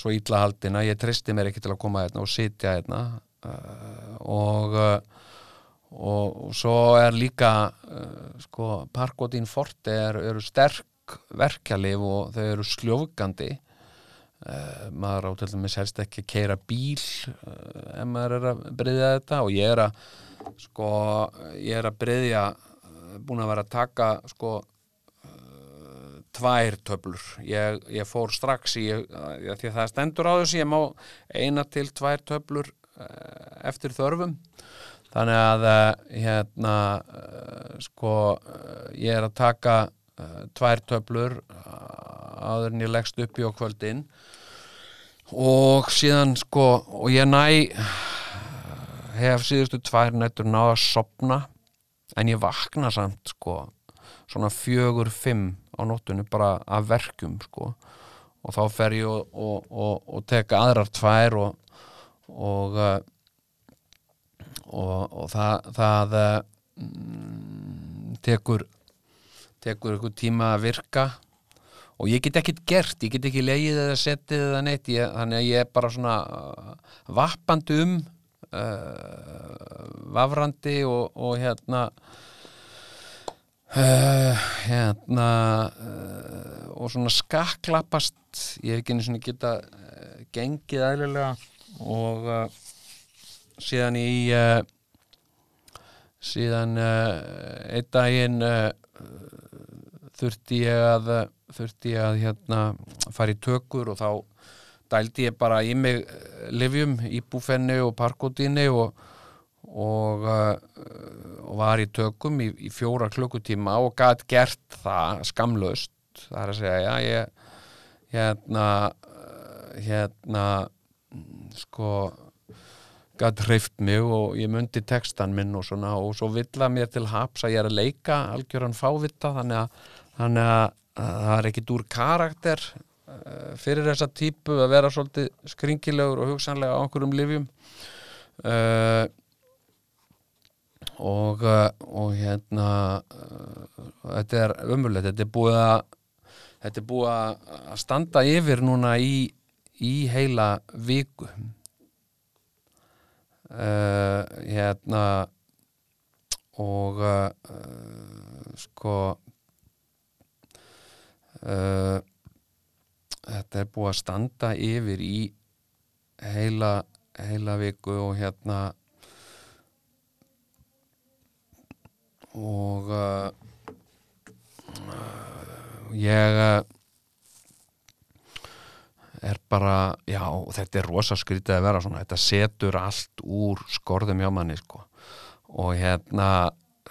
svo íllahaldina, ég tristi mér ekki til að koma hérna og sitja hérna. Uh, og og, og svo er líka uh, sko Parkotin Forte er, eru sterk verkjalið og þau eru sljófgandi. Maður á til dæmis helst ekki að keira bíl ef maður er að breyðja þetta. Og ég er að sko ég er að breyðja búin að vera að taka sko tvær töflur. Ég, ég fór strax í því að það stendur á þessu ég má eina til tvær töflur eftir þörfum. Þannig að eh, hérna eh, sko eh, ég er að taka tvær töflur áður en ég leggst upp í okkvöldin og síðan sko og ég næ hef síðustu tvær nættur náða að sopna en ég vakna samt sko svona fjögur, fimm á nóttunni bara af verkum sko. Og þá fer ég og, og, og, og teka aðrar tvær og og og það, það eh, mm, tekur tekur ykkur tíma að virka. Og ég get ekkert gert, ég get ekki leið eða setið eða neitt. Ég, þannig að ég er bara svona uh, vappandi um uh, vafrandi og, og hérna uh, hérna uh, og svona skakklappast ég hef ekki einu svona geta uh, gengið aðlilega og síðan í síðan einn daginn þurfti ég að þurfti ég að hérna fara í tökur og þá dældi ég bara í mig eh, livjum í búfenni og parkótinni og, og, uh, og var í tökum í, í fjóra klukkutíma og gæt gert það skamlaust það er að segja, já ég hérna uh, hérna sko gæt hreift mig og ég myndi textan minn og svona og svo villa mér til haps að ég er að leika algjöran fávita þannig að, þannig að, að það er ekkit úr karakter uh, fyrir þessa típu að vera svolítið skringilegur og hugsanlega á einhverjum livjum uh, og uh, og hérna uh, þetta er umurlegt, þetta er búið að þetta er búið að standa yfir núna í, í heila viku. Uh, hérna og uh, sko uh, þetta er búið að standa yfir í heila, heila viku og hérna og uh, ég uh, er bara, já, þetta er rosa skrítið að vera svona, þetta setur allt úr skorðum hjá manni, sko. Og hérna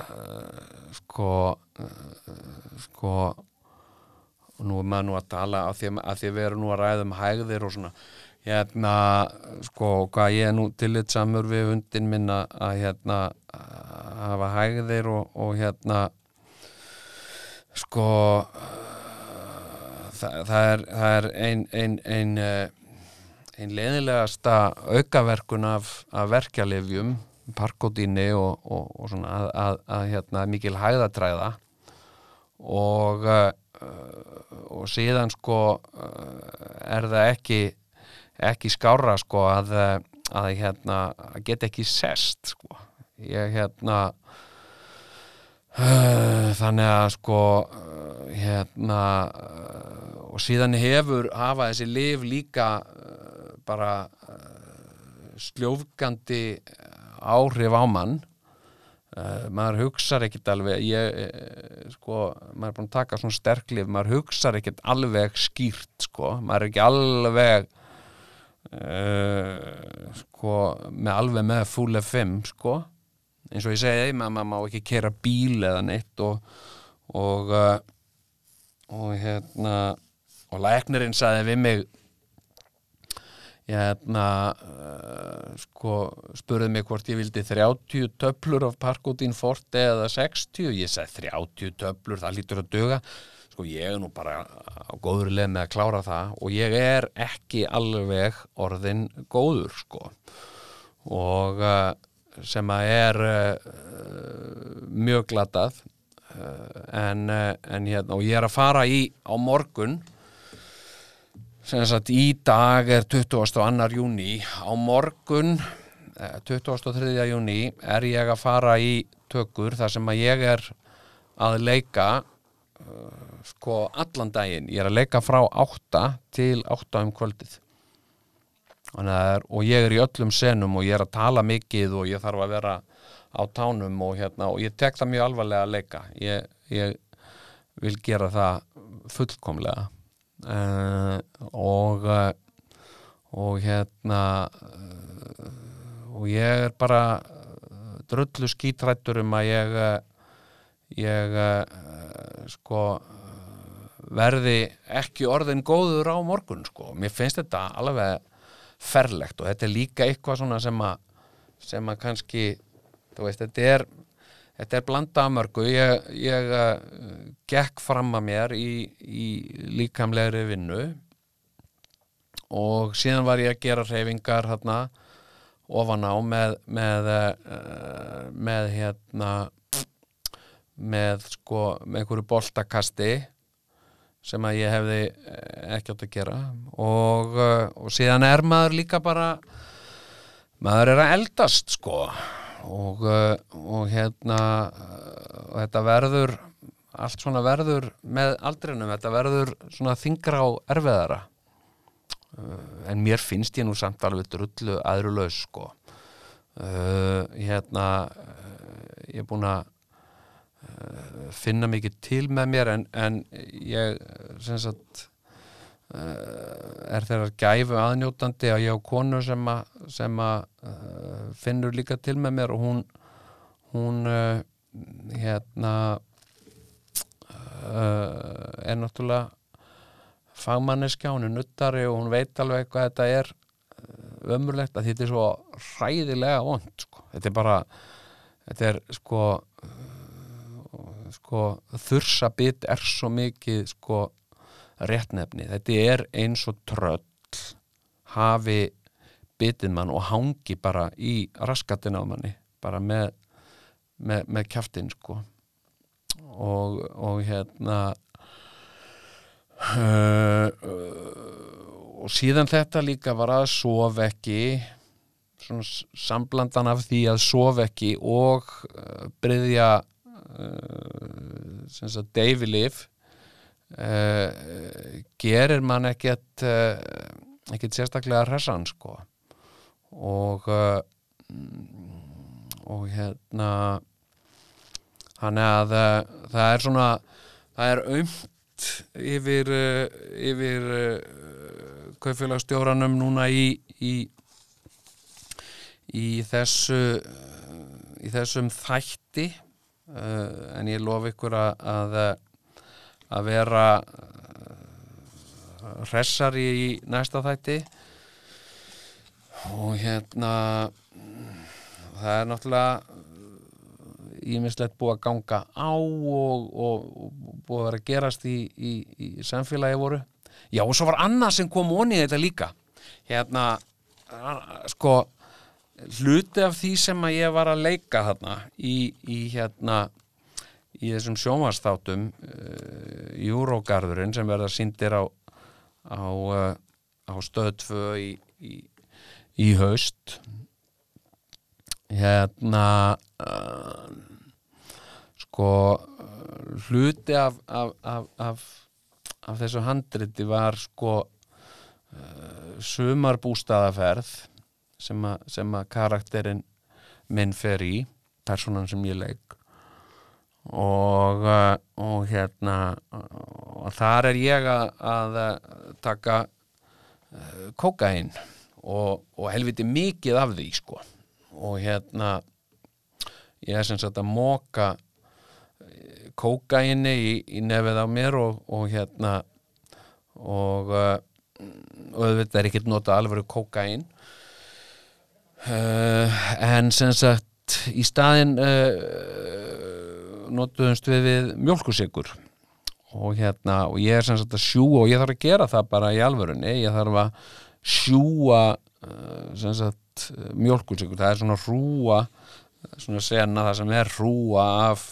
uh, sko uh, sko nú er maður nú að tala af því að, að við erum nú að ræða um hægðir og svona hérna, sko, hvað ég er nú tillitsamur við hundin minn að hérna að hafa hægðir og, og hérna sko það, það er, það er ein, ein, ein, eh, ein leðilegasta aukaverkun af, af verkjalifjum parkodíni og, og, og svona að, að, að hérna mikil hæðatræða og uh, og síðan sko uh, er það ekki ekki skára sko að, að hérna að geta ekki sest sko. Ég hérna uh, þannig að sko uh, hérna uh, og síðan hefur hafa þessi liv líka bara sljófgandi áhrif á mann. Maður hugsar ekkit alveg ég, sko, maður er búin að taka svona sterklif, maður hugsar ekkit alveg skýrt, sko, maður er ekki alveg uh, sko, með alveg með full FM, sko. Eins og ég segi, maður, má ekki kera bíl eða neitt og og, og hérna og læknirinn sagði við mig hérna uh, sko spurði mig hvort ég vildi 30 töflur af Parkotin Forte eða 60 ég segi 30 töflur, það lítur að döga sko ég er nú bara á góður leið með að klára það og ég er ekki alveg orðin góður sko og uh, sem að er uh, mjög glatað en, en hérna og ég er að fara í á morgun sem sagt í dag er 22. júni á morgun 23. júni er ég að fara í tökur þar sem að ég er að leika sko allan daginn. Ég er að leika frá 8 til 8 um kvöldið. Er, og ég er í öllum senum og ég er að tala mikið og ég þarf að vera á tánum og, hérna, og ég tek það mjög alvarlega að leika. Ég, ég vil gera það fullkomlega. Uh, og uh, og hérna uh, og ég er bara drullu skítrættur um að ég ég sko verði ekki orðin góður á morgun sko, mér finnst þetta alveg ferlegt og þetta er líka eitthvað svona sem að sem að kannski, þú veist, þetta er þetta er blanda af mörgu. Ég, ég uh, gekk fram að mér í, í líkamlegri vinnu og síðan var ég að gera reyfingar hérna ofan á með með, uh, með hérna með sko með einhverju boltakasti sem að ég hefði eh, ekki átt að gera. Og, uh, og síðan er maður líka bara maður er að eldast sko. Og, uh, og hérna og þetta verður allt svona verður með aldrinum þetta verður svona þingra og erfiðara. En mér finnst ég nú samt alveg drullu aðrulaus sko. Uh, hérna ég er búin að finna mikið til með mér en, en ég sagt uh, er þeirra gæfu aðnjótandi að ég á konu sem að, sem að uh, finnur líka til með mér og hún hún hérna er náttúrulega fagmanniska, hún er nuttari og hún veit alveg hvað þetta er ömurlegt að þetta er svo hræðilega vond sko. þetta er bara þetta er sko sko þursabit er svo mikið sko réttnefni. Þetta er eins og tröll hafi bitið mann og hangi bara í raskatin á manni bara með, með, með kjaftin sko. Og, og hérna uh, uh, og síðan þetta líka var að sof ekki samblandan af því að sof ekki og uh, bryðja uh, sem sagt deyfilif uh, gerir mann ekkert uh, ekkert sérstaklega hressan sko. Og uh, og hérna þannig að uh, það er svona það er aumt yfir yfir kaupfélagstjóranum núna í í, í þessu í þessum þætti en ég lof ykkur að að, vera uh, hressari í næsta þætti. Og hérna það er náttúrulega ímislegt búið að ganga á og, og, og búið að vera að gerast í, í, í samfélagi voru. Já og svo var annað sem kom onni þetta líka. Hérna sko hluti af því sem að ég var að leika þarna í, í hérna í þessum sjónvarsþáttum uh, Júrógarðurinn sem verða síndir á á, uh, á stöð 2 í, í, í haust. Hérna uh, sko hluti af, af, af, af, af þessu handriti var sko sumarbústaðaferð sem, a, sem að karakterinn minn fer í personan sem ég leik. Og, uh, og hérna og þar er ég að, að uh, taka uh, kókain og, og helviti mikið af því sko. Og hérna ég er sem sagt að móka kókaini í, í nefið á mér og, og hérna og auðvitað er ekkert nota alvöru kókain uh, en sem sagt í staðin uh, notuðumst við við mjólkusikur og hérna og ég er sem sagt að sjúa og ég þarf að gera það bara í alvörunni. Ég þarf að sjúa uh, sem sagt mjólkusikur það er svona hrúa svona sena það sem er hrúa af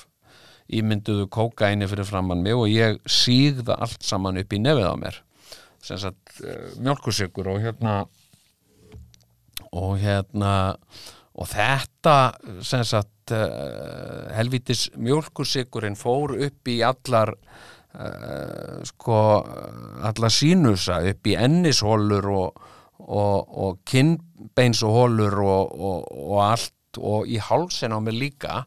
ímynduðu kókaini fyrir framann mig og ég síg það allt saman upp í nefið á mér. Sem sagt mjólkusikur og hérna og hérna og þetta sem sagt uh, helvítis mjólkursikurinn fór upp í allar uh, sko allar sínusa upp í ennishólur og, og, og kinnbeinshólur og, og, allt og í hálsin á mig líka.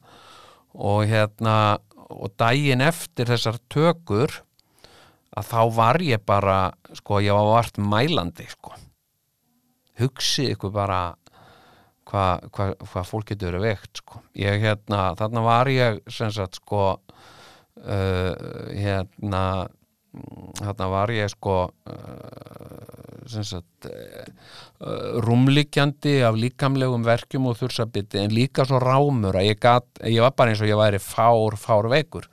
Og hérna og daginn eftir þessar tökur að þá var ég bara sko ég var vart mælandi sko hugsið ykkur bara hvað hva, hva fólk getur verið veikt sko. ég hérna, þarna var ég sem sagt sko uh, hérna þarna var ég sko uh, sem sagt uh, rúmliggjandi af líkamlegum verkjum og þursabiti en líka svo rámur að ég gat, ég var bara eins og ég væri fár, fár veikur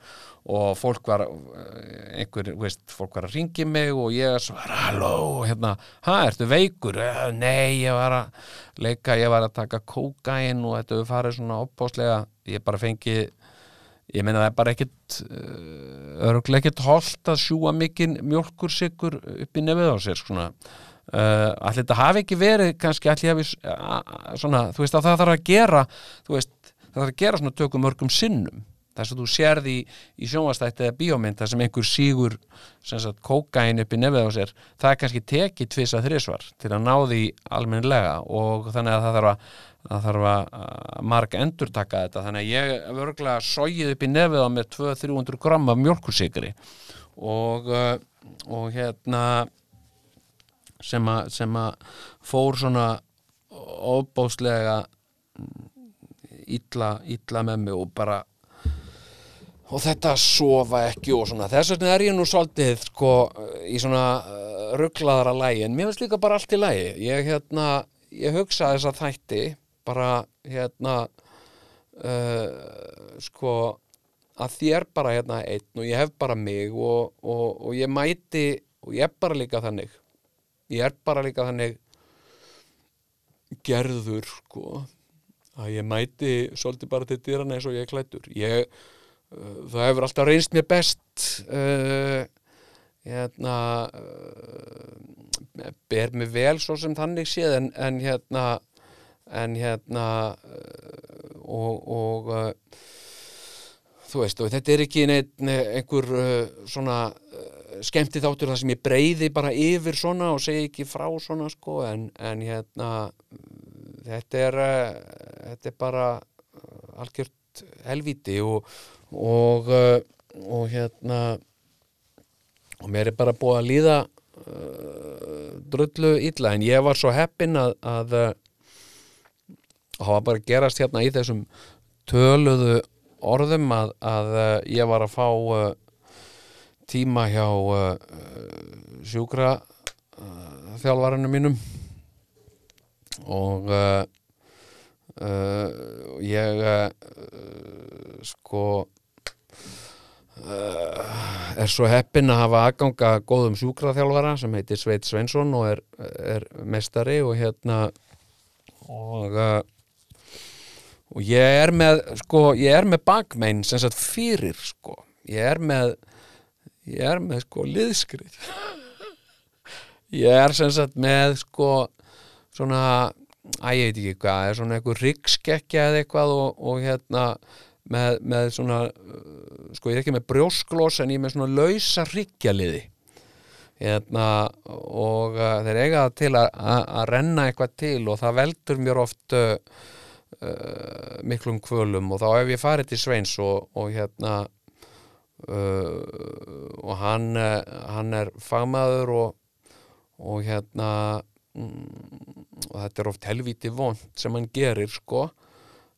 og fólk var eh, einhver, veist, fólk var að ringi mig og ég svara, halló hérna, hæ, ertu veikur? "Eh, Nei, ég var að leika, ég var að taka kókain og þetta við farið svona opbáslega ég bara fengi ég meina það er bara ekkit uh, örgulega ekkit holdt að sjúa mikinn mjólkursikur upp í nefið á sér svona. Uh, allir þetta hafi ekki verið kannski allir hafi uh, svona, þú veist að það þarf að gera þú veist, það þarf að gera svona tökum mörgum sinnum þess að þú sérði í, í sjónvastætti eða bíómynd þar sem einhver sígur sem sagt kókain upp í nefið á sér það er kannski tekið tvisa þrisvar til að ná því almennilega og þannig að það þarf að það þarf að að marg endurtaka þetta. Þannig að ég vörglega sógið upp í nefið á með 200-300 gram af mjölkursikri og, uh, og hérna sem að, sem að fór svona ofbáslega illa, illa með mig og bara og þetta að sofa ekki og svona. Þess vegna er ég nú svolítið sko í svona uh, rugglaðara lægi en mér finnst líka bara allt í lægi ég hérna, ég hugsa þess að þætti bara hérna uh, sko að þér bara hérna einn og ég hef bara mig og, og, og ég mæti og ég er bara líka þannig. Ég er bara líka þannig gerður sko að ég mæti svolítið bara til dýrana eins og ég klættur ég, það hefur alltaf reynst mér best uh, hérna uh, ber mig vel svo sem þannig séð en, en hérna en hérna uh, og, og þú veist og þetta er ekki neitt, einhver svona skemmti þáttur þar sem ég breyði bara yfir svona og segi ekki frá svona sko en, en hérna þetta er þetta er bara algjört helvíti og og, uh, og hérna og mér er bara búið að líða uh, drullu illa. En ég var svo heppinn að, að uh, hafa bara að gerast hérna í þessum töluðu orðum að, að uh, ég var að fá uh, tíma hjá uh, sjúkra þjálfarinu mínum. Og uh, ég uh, sko uh, er svo heppinn að hafa aðganga góðum sjúkraþjálfara sem heitir Sveit Sveinsson og er, er mestari og hérna og og ég er með sko, ég er með bakmein sem sagt fyrir sko, ég er með ég er með sko liðskrið. (laughs) Ég er sem sagt með sko svona, að ég veit ekki hvað er svona eitthvað ryggskekkja eða eitthvað og, og hérna með, með svona uh, sko ég er ekki með brjósklós en ég með svona lausa ryggjaliði hérna og uh, þeir eiga til að, að, að renna eitthvað til og það veldur mér oft uh, uh, miklum kvölum og þá hef ég farið til Sveins og, og hérna uh, og hann uh, hann er fagmaður og, og hérna og þetta er oft helvíti vond sem hann gerir sko.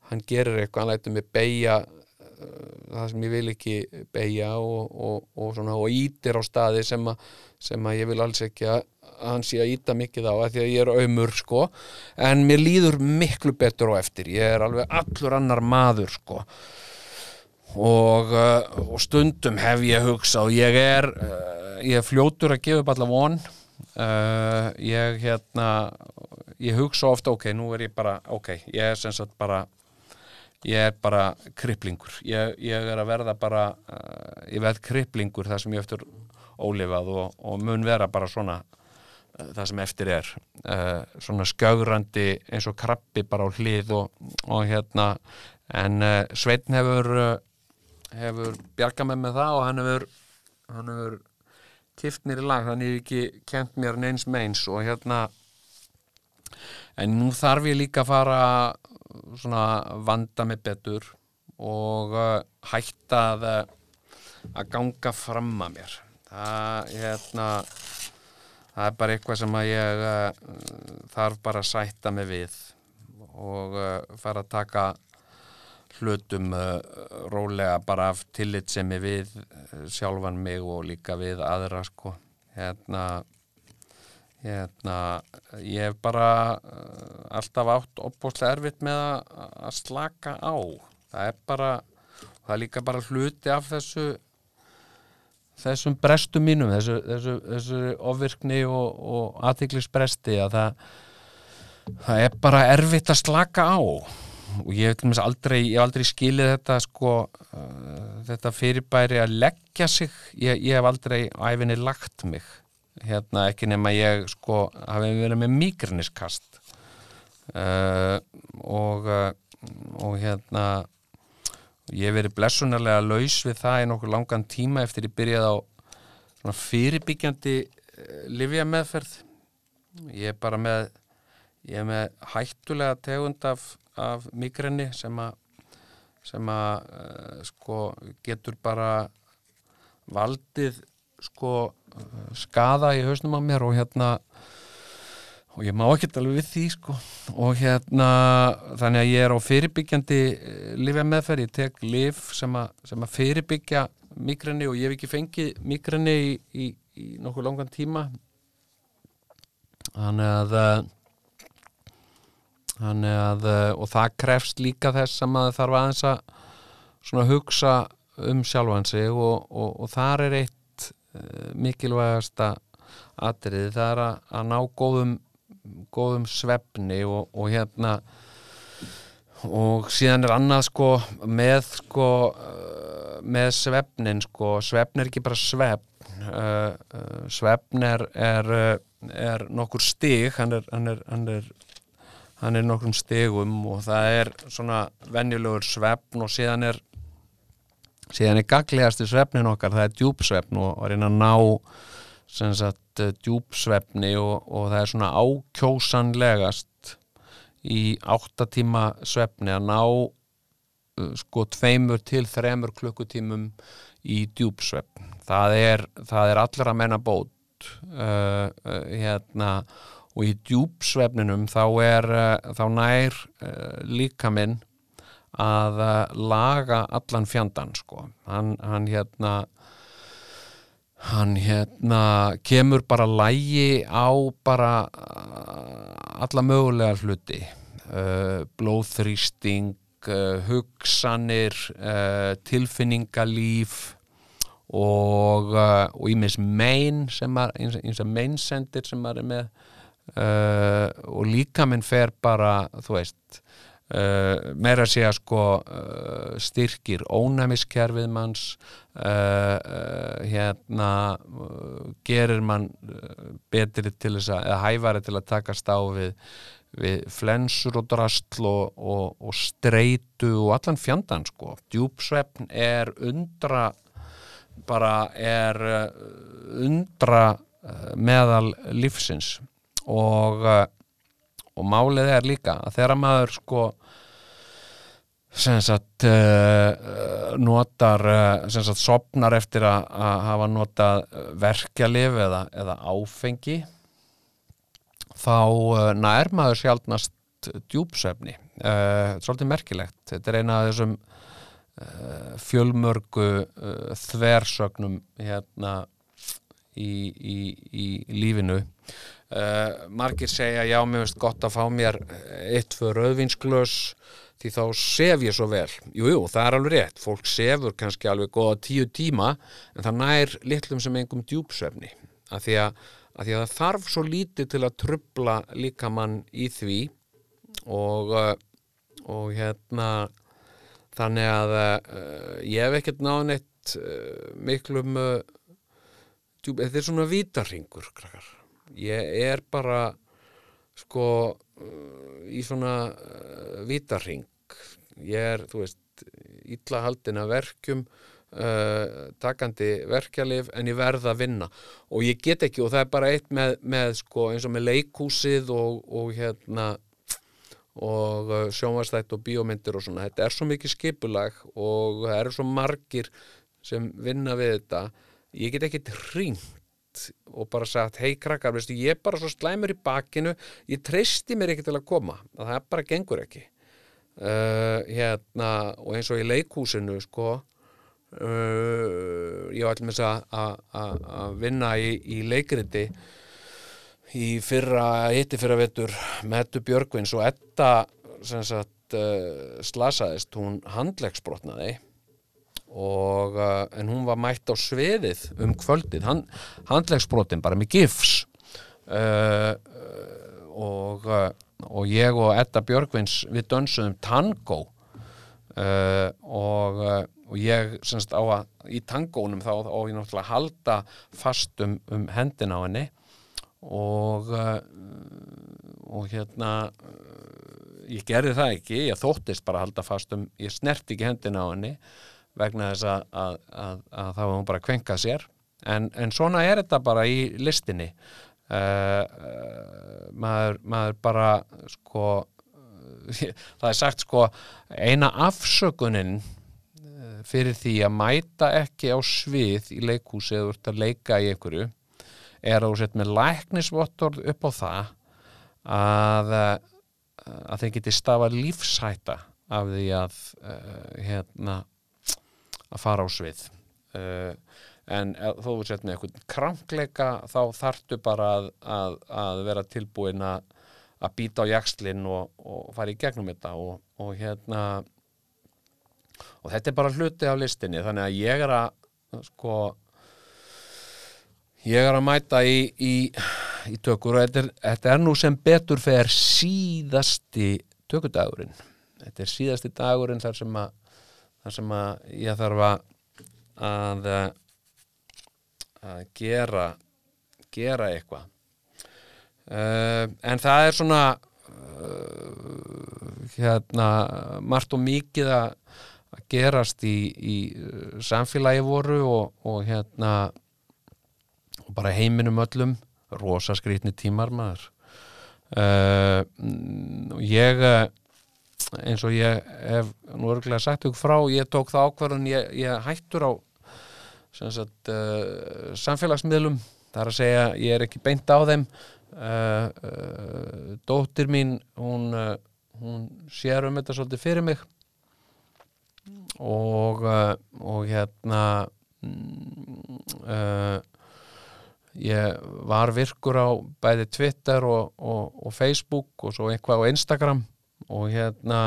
Hann gerir eitthvað, hann lætur mig beigja uh, það sem ég vil ekki beigja og, og, og, svona, og ítir á staði sem, a, sem að ég vil alls ekki að hann sé að íta mikið á að því að ég er auðmur sko. En mér líður miklu betur á eftir. Ég er alveg allur annar maður sko. Og, uh, og stundum hef ég hugsað og ég er, uh, ég er fljótur að gefa upp alla von uh, ég hérna ég hugsa ofta ok, nú er ég bara ok, ég er sem sagt bara ég er bara kriplingur. Ég, ég er að verða bara uh, ég verð kriplingur það sem ég eftir ólifað og, og mun vera bara svona uh, það sem eftir er. Svona skjögrandi eins og krabbi bara á hlið og, og hérna en Sveitn hefur hefur bjargað með með það og hann hefur hann hefur kift mér í lag þannig ég ekki kent mér neins meins og hérna en nú þarf ég líka að fara svona vanda mig betur og uh, hætta að, uh, að ganga fram að mér. Það, hérna, það er bara eitthvað sem að ég uh, þarf bara að sætta mig við og uh, fara að taka hlutum uh, rólega bara af tillit sem ég við uh, sjálfan mig og líka við aðra sko. Hérna hérna, ég hef bara uh, alltaf átt opbóðslega erfitt með að slaka á. Það er bara það er líka bara hluti af þessu þessum brestum mínum þessu, þessu, þessu ofvirkni og, og aðtiklisbresti að það það er bara erfitt að slaka á og ég hef aldrei, aldrei skilið þetta sko uh, þetta fyrirbæri að leggja sig. Ég, ég hef aldrei æfinni lagt mig. Hérna ekki nema ég sko hafi verið með migræniskast uh, og uh, og hérna ég hef verið blessunarlega laus við það í nokkur langan tíma eftir ég byrjaði á fyrirbyggjandi uh, livjameðferð ég er bara með ég er með hættulega tegund af, af migræni sem að sem að uh, sko getur bara valdið sko uh, skada í hausnum á mér og hérna og ég má ekki alveg við því sko. Og hérna þannig að ég er á fyrirbyggjandi lifja meðferð, ég tek lif sem, a, sem að fyrirbyggja migræni og ég hef ekki fengið migræni í, í, í nokkuð langan tíma. Þannig að þannig að og það krefst líka þess að maður þarf aðeins að hugsa um sjálfan sig og, og, og þar er eitt uh, mikilvægasta atriði, það er að, að ná góðum, góðum svefni og, og hérna og síðan er annað sko með sko uh, með svefnin sko. Svefn er ekki bara svefn svefn er er, er nokkur stig hann er, hann er, hann hann er nokkrum stegum og það er svona venjulegur svefn og síðan er síðan er gaglegasti svefnin okkar það er djúpsvefn og að reyna að ná sem sagt djúpsvefni og, og það er svona ákjósanlegast í áttatíma svefni að ná uh, sko tveimur til þremur klukkutímum í djúpsvefn. Það er, það er allra menna bót uh, uh, hérna og í djúpsvefninum þá er uh, þá nær uh, líka minn að uh, laga allan fjandan sko. Hann, hann hérna hann hérna kemur bara lægi á bara alla mögulega hluti blóðþrýsting hugsanir tilfinningalíf og ímis mein sem er eins og meinsendir sem er með og líka minn fer bara þú veist Uh, meira að segja sko uh, styrkir ónæmiskerfið manns uh, hérna gerir mann betri til þess að, eða hæfari til að takast á við, við flensur og drastl og, og, og streitu og allan fjandan sko. Djúpsvefn er undra bara er undra meðal lífsins og og málið er líka að þegar maður sko sem sagt uh, notar uh, sem sagt sopnar eftir að, að hafa notað verkjalif eða, eða áfengi þá uh, nær maður sjálfnast djúpsefni svolítið merkilegt. Þetta er eina af þessum fjölmörgu þversögnum hérna í, í, í lífinu Uh, margir segja já, mér finnst gott að fá mér eitt fyrir rauðvinsglös því þá sef ég svo vel. Jújú, jú, það er alveg rétt, fólk sefur kannski alveg goða tíu tíma en það nær litlum sem engum djúpsefni af því því að það þarf svo lítið til að trubla líkamann í því. Og uh, og hérna þannig að uh, ég hef ekkert náðan eitt miklum djúp, þetta er svona vítarringur krakkar ég er bara sko í svona uh, vítarring ég er, þú veist illa haldin að verkjum uh, takandi verkjalif en ég verða að vinna. Og ég get ekki og það er bara eitt með, með sko eins og með leikúsið og, og hérna og uh, sjónvastætt og bíómyndir og svona. Þetta er svo mikið skipulag og það eru svo margir sem vinna við þetta. Ég get ekki hringt og bara sagt, hei krakkar, veistu, ég er bara svo slæmur í bakinu, ég treysti mér ekki til að koma, það bara gengur ekki. Uh, hérna og eins og í leikhúsinu sko uh, ég var allir að vinna í, í leikriti í fyrra, hitti fyrra vettur Mettu Björgvins og Etta sagt uh, slasaðist, hún handlegsbrotnaði og en hún var mætt á sviðið um kvöldið, hann, handlegsbrotin bara með gifs. Uh, og, uh, og ég og Edda Björgvins við dönsuðum tango uh, og, uh, og ég semst á að í tangónum þá á ég náttúrulega halda fast um, um hendina á henni. Og uh, og hérna uh, ég gerði það ekki, ég þóttist bara að halda fast um, ég snerti ekki hendina á henni vegna þess að, að, að, að það var hún bara að kvenka sér. En, en svona er þetta bara í listinni. Uh, uh, maður, maður bara sko (laughs) það er sagt sko eina afsökunin uh, fyrir því að mæta ekki á svið í leikhúsi eða ert að leika í einhverju er að þú sett með læknisvottorð upp á það að að þeir geti stafa lífshætta af því að uh, hérna að fara á svið. Uh, en ef þó þú sett með eitthvað krankleika þá þartu bara að, að, að vera tilbúin að að býta á jakslinn og, og fara í gegnum þetta og, og hérna og þetta er bara hluti af listinni. Þannig að ég er að sko ég er að mæta í, í, í tökur og þetta er, þetta er nú sem betur fer síðasti tökudagurinn. Þetta er síðasti dagurinn þar sem að, þar sem að ég þarf að að, gera gera eitthvað. Uh, en það er svona uh, hérna margt og mikið að gerast í, í samfélagi voru og, og hérna og bara heiminum öllum. Rosa skrýtni tímar maður. Uh, ég eins og ég hef nú örgulega sagt ykkur frá ég tók það ákvarðun, ég, ég hættur á sagt uh, samfélagsmiðlum, það er að segja ég er ekki beint á þeim. Uh, uh, dóttir mín hún, uh, hún sér um þetta svolítið fyrir mig. Og uh, og hérna mm, uh, ég var virkur á bæði Twitter og, og, og Facebook og svo eitthvað á Instagram og hérna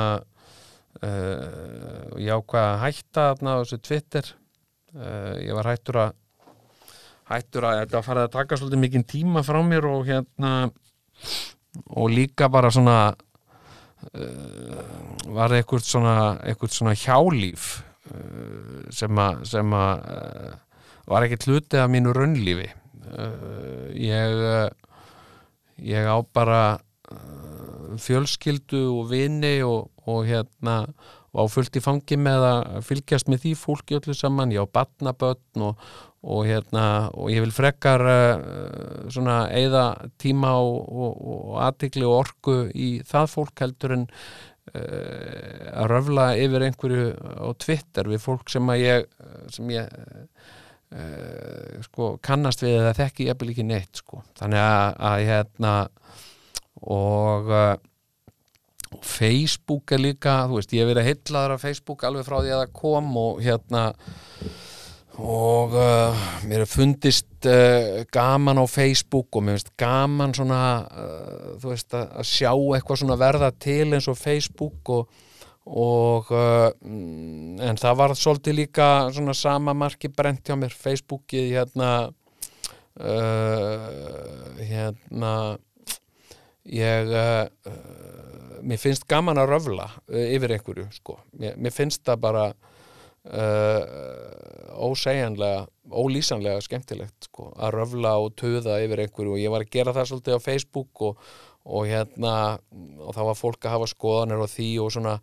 uh, ég ákvað að hætta þarna á þessu Twitter. Uh, ég var hættur að hættur að þetta farið að taka svolítið mikinn tíma frá mér og hérna og líka bara svona uh, var eitthvað svona, eitthvað svona hjálíf sem að sem að var ekki hluti af mínu raunlífi. Ég ég á bara fjölskyldu og vini og, og hérna á fullt í fangi með að fylgjast með því fólki öllu saman, ég á batnabötn og, og hérna og ég vil frekar uh, svona eigða tíma og, og, aðtikli og orku í það fólk heldur en uh, að röfla yfir einhverju á Twitter við fólk sem að ég sem ég uh, sko kannast við eða þekki ég ekki neitt sko. Þannig að, að hérna og uh, Facebook er líka, þú veist, ég hef verið heillaður af Facebook alveg frá því að það kom og hérna og uh, mér er fundist uh, gaman á Facebook og mér finnst gaman svona þú veist, að, sjá eitthvað svona verða til eins og Facebook og, og uh, en það var svolítið líka svona sama marki brent hjá mér Facebookið hérna uh, hérna ég uh, mér finnst gaman að röfla uh, yfir einhverju sko. mér, mér finnst það bara uh, ósegjanlega ólýsanlega skemmtilegt sko, að röfla og töða yfir einhverju og ég var að gera það svolítið á Facebook og, og hérna og þá var fólk að hafa skoðanir á því og svona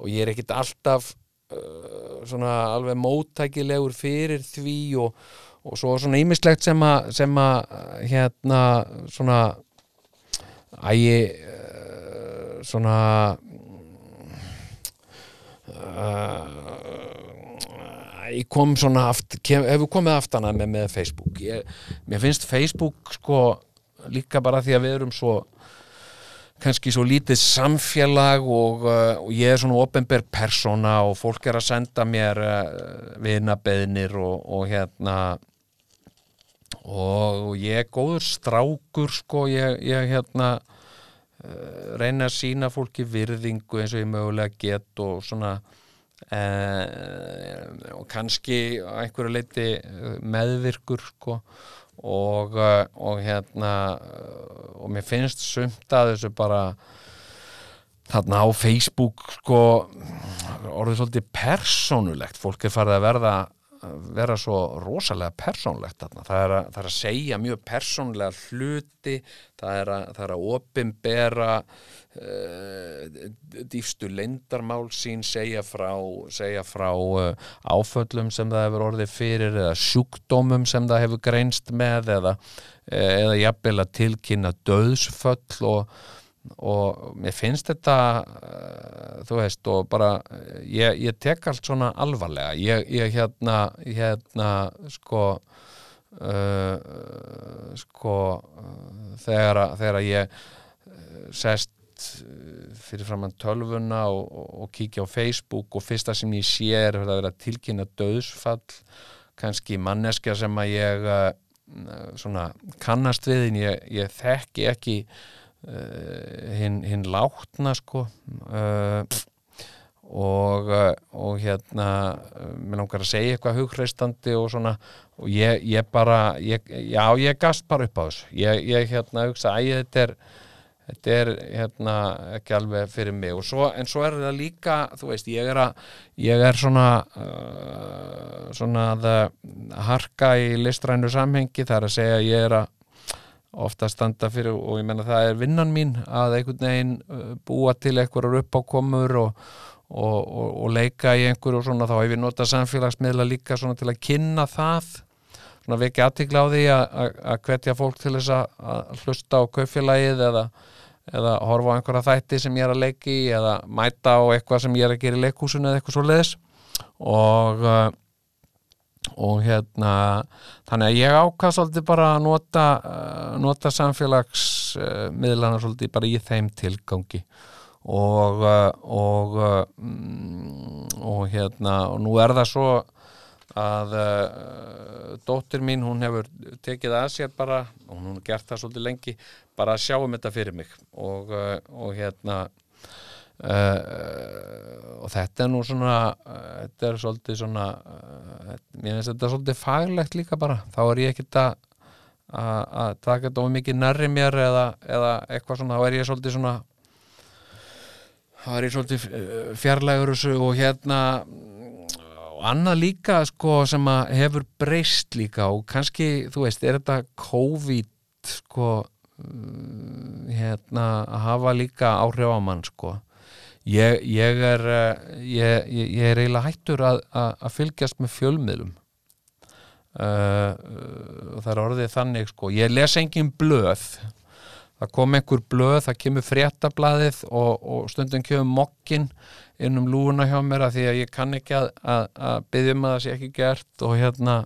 og ég er ekkit alltaf uh, svona alveg móttækilegur fyrir því og, og svo svona ímislegt sem að hérna svona ægi uh, svona uh, ég kom svona aft, kem, hefur komið aftana með, með Facebook. Ég, mér finnst Facebook sko líka bara því að við erum svo kannski svo lítið samfélag og, uh, og ég er svona ofinber persóna og fólk er að senda mér vinabeðnir og, og hérna og ég er góður strákur sko, ég, ég hérna uh, reyna að sína fólki virðingu eins og ég mögulega get og svona uh, og kannski á einhverju leiti eh, meðvirkur sko. Og, og hérna og mér finnst sumt að þessu bara þarna á Facebook sko orðið svolítið persónulegt. Fólk er farið að verða vera svo rosalega persónlegt þarna. Það, er að, það er að segja mjög persónlega hluti það er að, það er að opimbera uh, dýfstu lendarmál sín segja frá, segja frá uh, áföllum sem það hefur orðið fyrir eða sjúkdómum sem það hefur greinst með eða, eða jafnvel að tilkynna döðsföll og og mér finnst þetta uh, þú veist og bara ég, ég tek allt svona alvarlega. Ég, ég hérna, hérna sko uh, sko uh, þegar, þegar ég sest fyrir framann tölvuna og, og, og kíkja á Facebook og fyrsta sem ég sé er að vera tilkynna döðsfall kannski manneskja sem að ég svona kannast við en ég, ég þekki ekki uh, hinn hin látna sko. Uh, og, uh, og hérna mér langar að segja eitthvað hugreistandi og svona. Og ég, ég bara ég, já ég gast bara upp á þessu. Ég, ég hérna hugsa að þetta er þetta er hérna ekki alveg fyrir mig. Svo, en svo er það líka þú veist, ég er að ég er svona uh, svona að harka í listrænu samhengi, það er að segja ég er að ofta standa fyrir og ég menna það er vinnan mín að einhvern veginn uh, búa til einhverjar uppákomur og, og, og, og leika í einhverju og svona þá hef ég notað samfélagsmiðla líka svona til að kynna það svona vekja aðtikla á því að hvetja fólk til þess að hlusta á kaufélagið eða, eða horfa á einhverja þætti sem ég er að leiki eða mæta á eitthvað sem ég er að gera í leikhúsinu eða eitthvað svo leiðis og uh, og hérna þannig að ég ákast svolítið bara að nota, uh, nota samfélagsmiðlana uh, svolítið bara í þeim tilgangi. Og uh, og, uh, og hérna og nú er það svo að uh, dóttir mín hún hefur tekið að sér bara og hún har gert það svolítið lengi bara að sjá um þetta fyrir mig. Og, og hérna Uh, og þetta er nú svona uh, þetta er svolítið svona uh, mér finnst þetta svolítið faglegt líka bara, þá er ég ekkert að að taka þetta of mikið nærri mér eða, eða eitthvað svona. Þá er ég svolítið svona þá er ég svolítið fjarlægur og hérna og annað líka sko sem að hefur breyst líka og kannski þú veist, er þetta COVID sko mm, hérna að hafa líka áhrif á mann sko Ég, ég, er, ég, ég er eiginlega hættur að, að, að fylgjast með fjölmiðlum. Uh, og það er orðið þannig sko, ég les engin blöð. Það kom einhver blöð, það kemur fréttablaðið og, og stundum kemur mokkin inn um lúuna hjá mér að því að ég kann ekki að, að byggja um að það sé ekki gert og hérna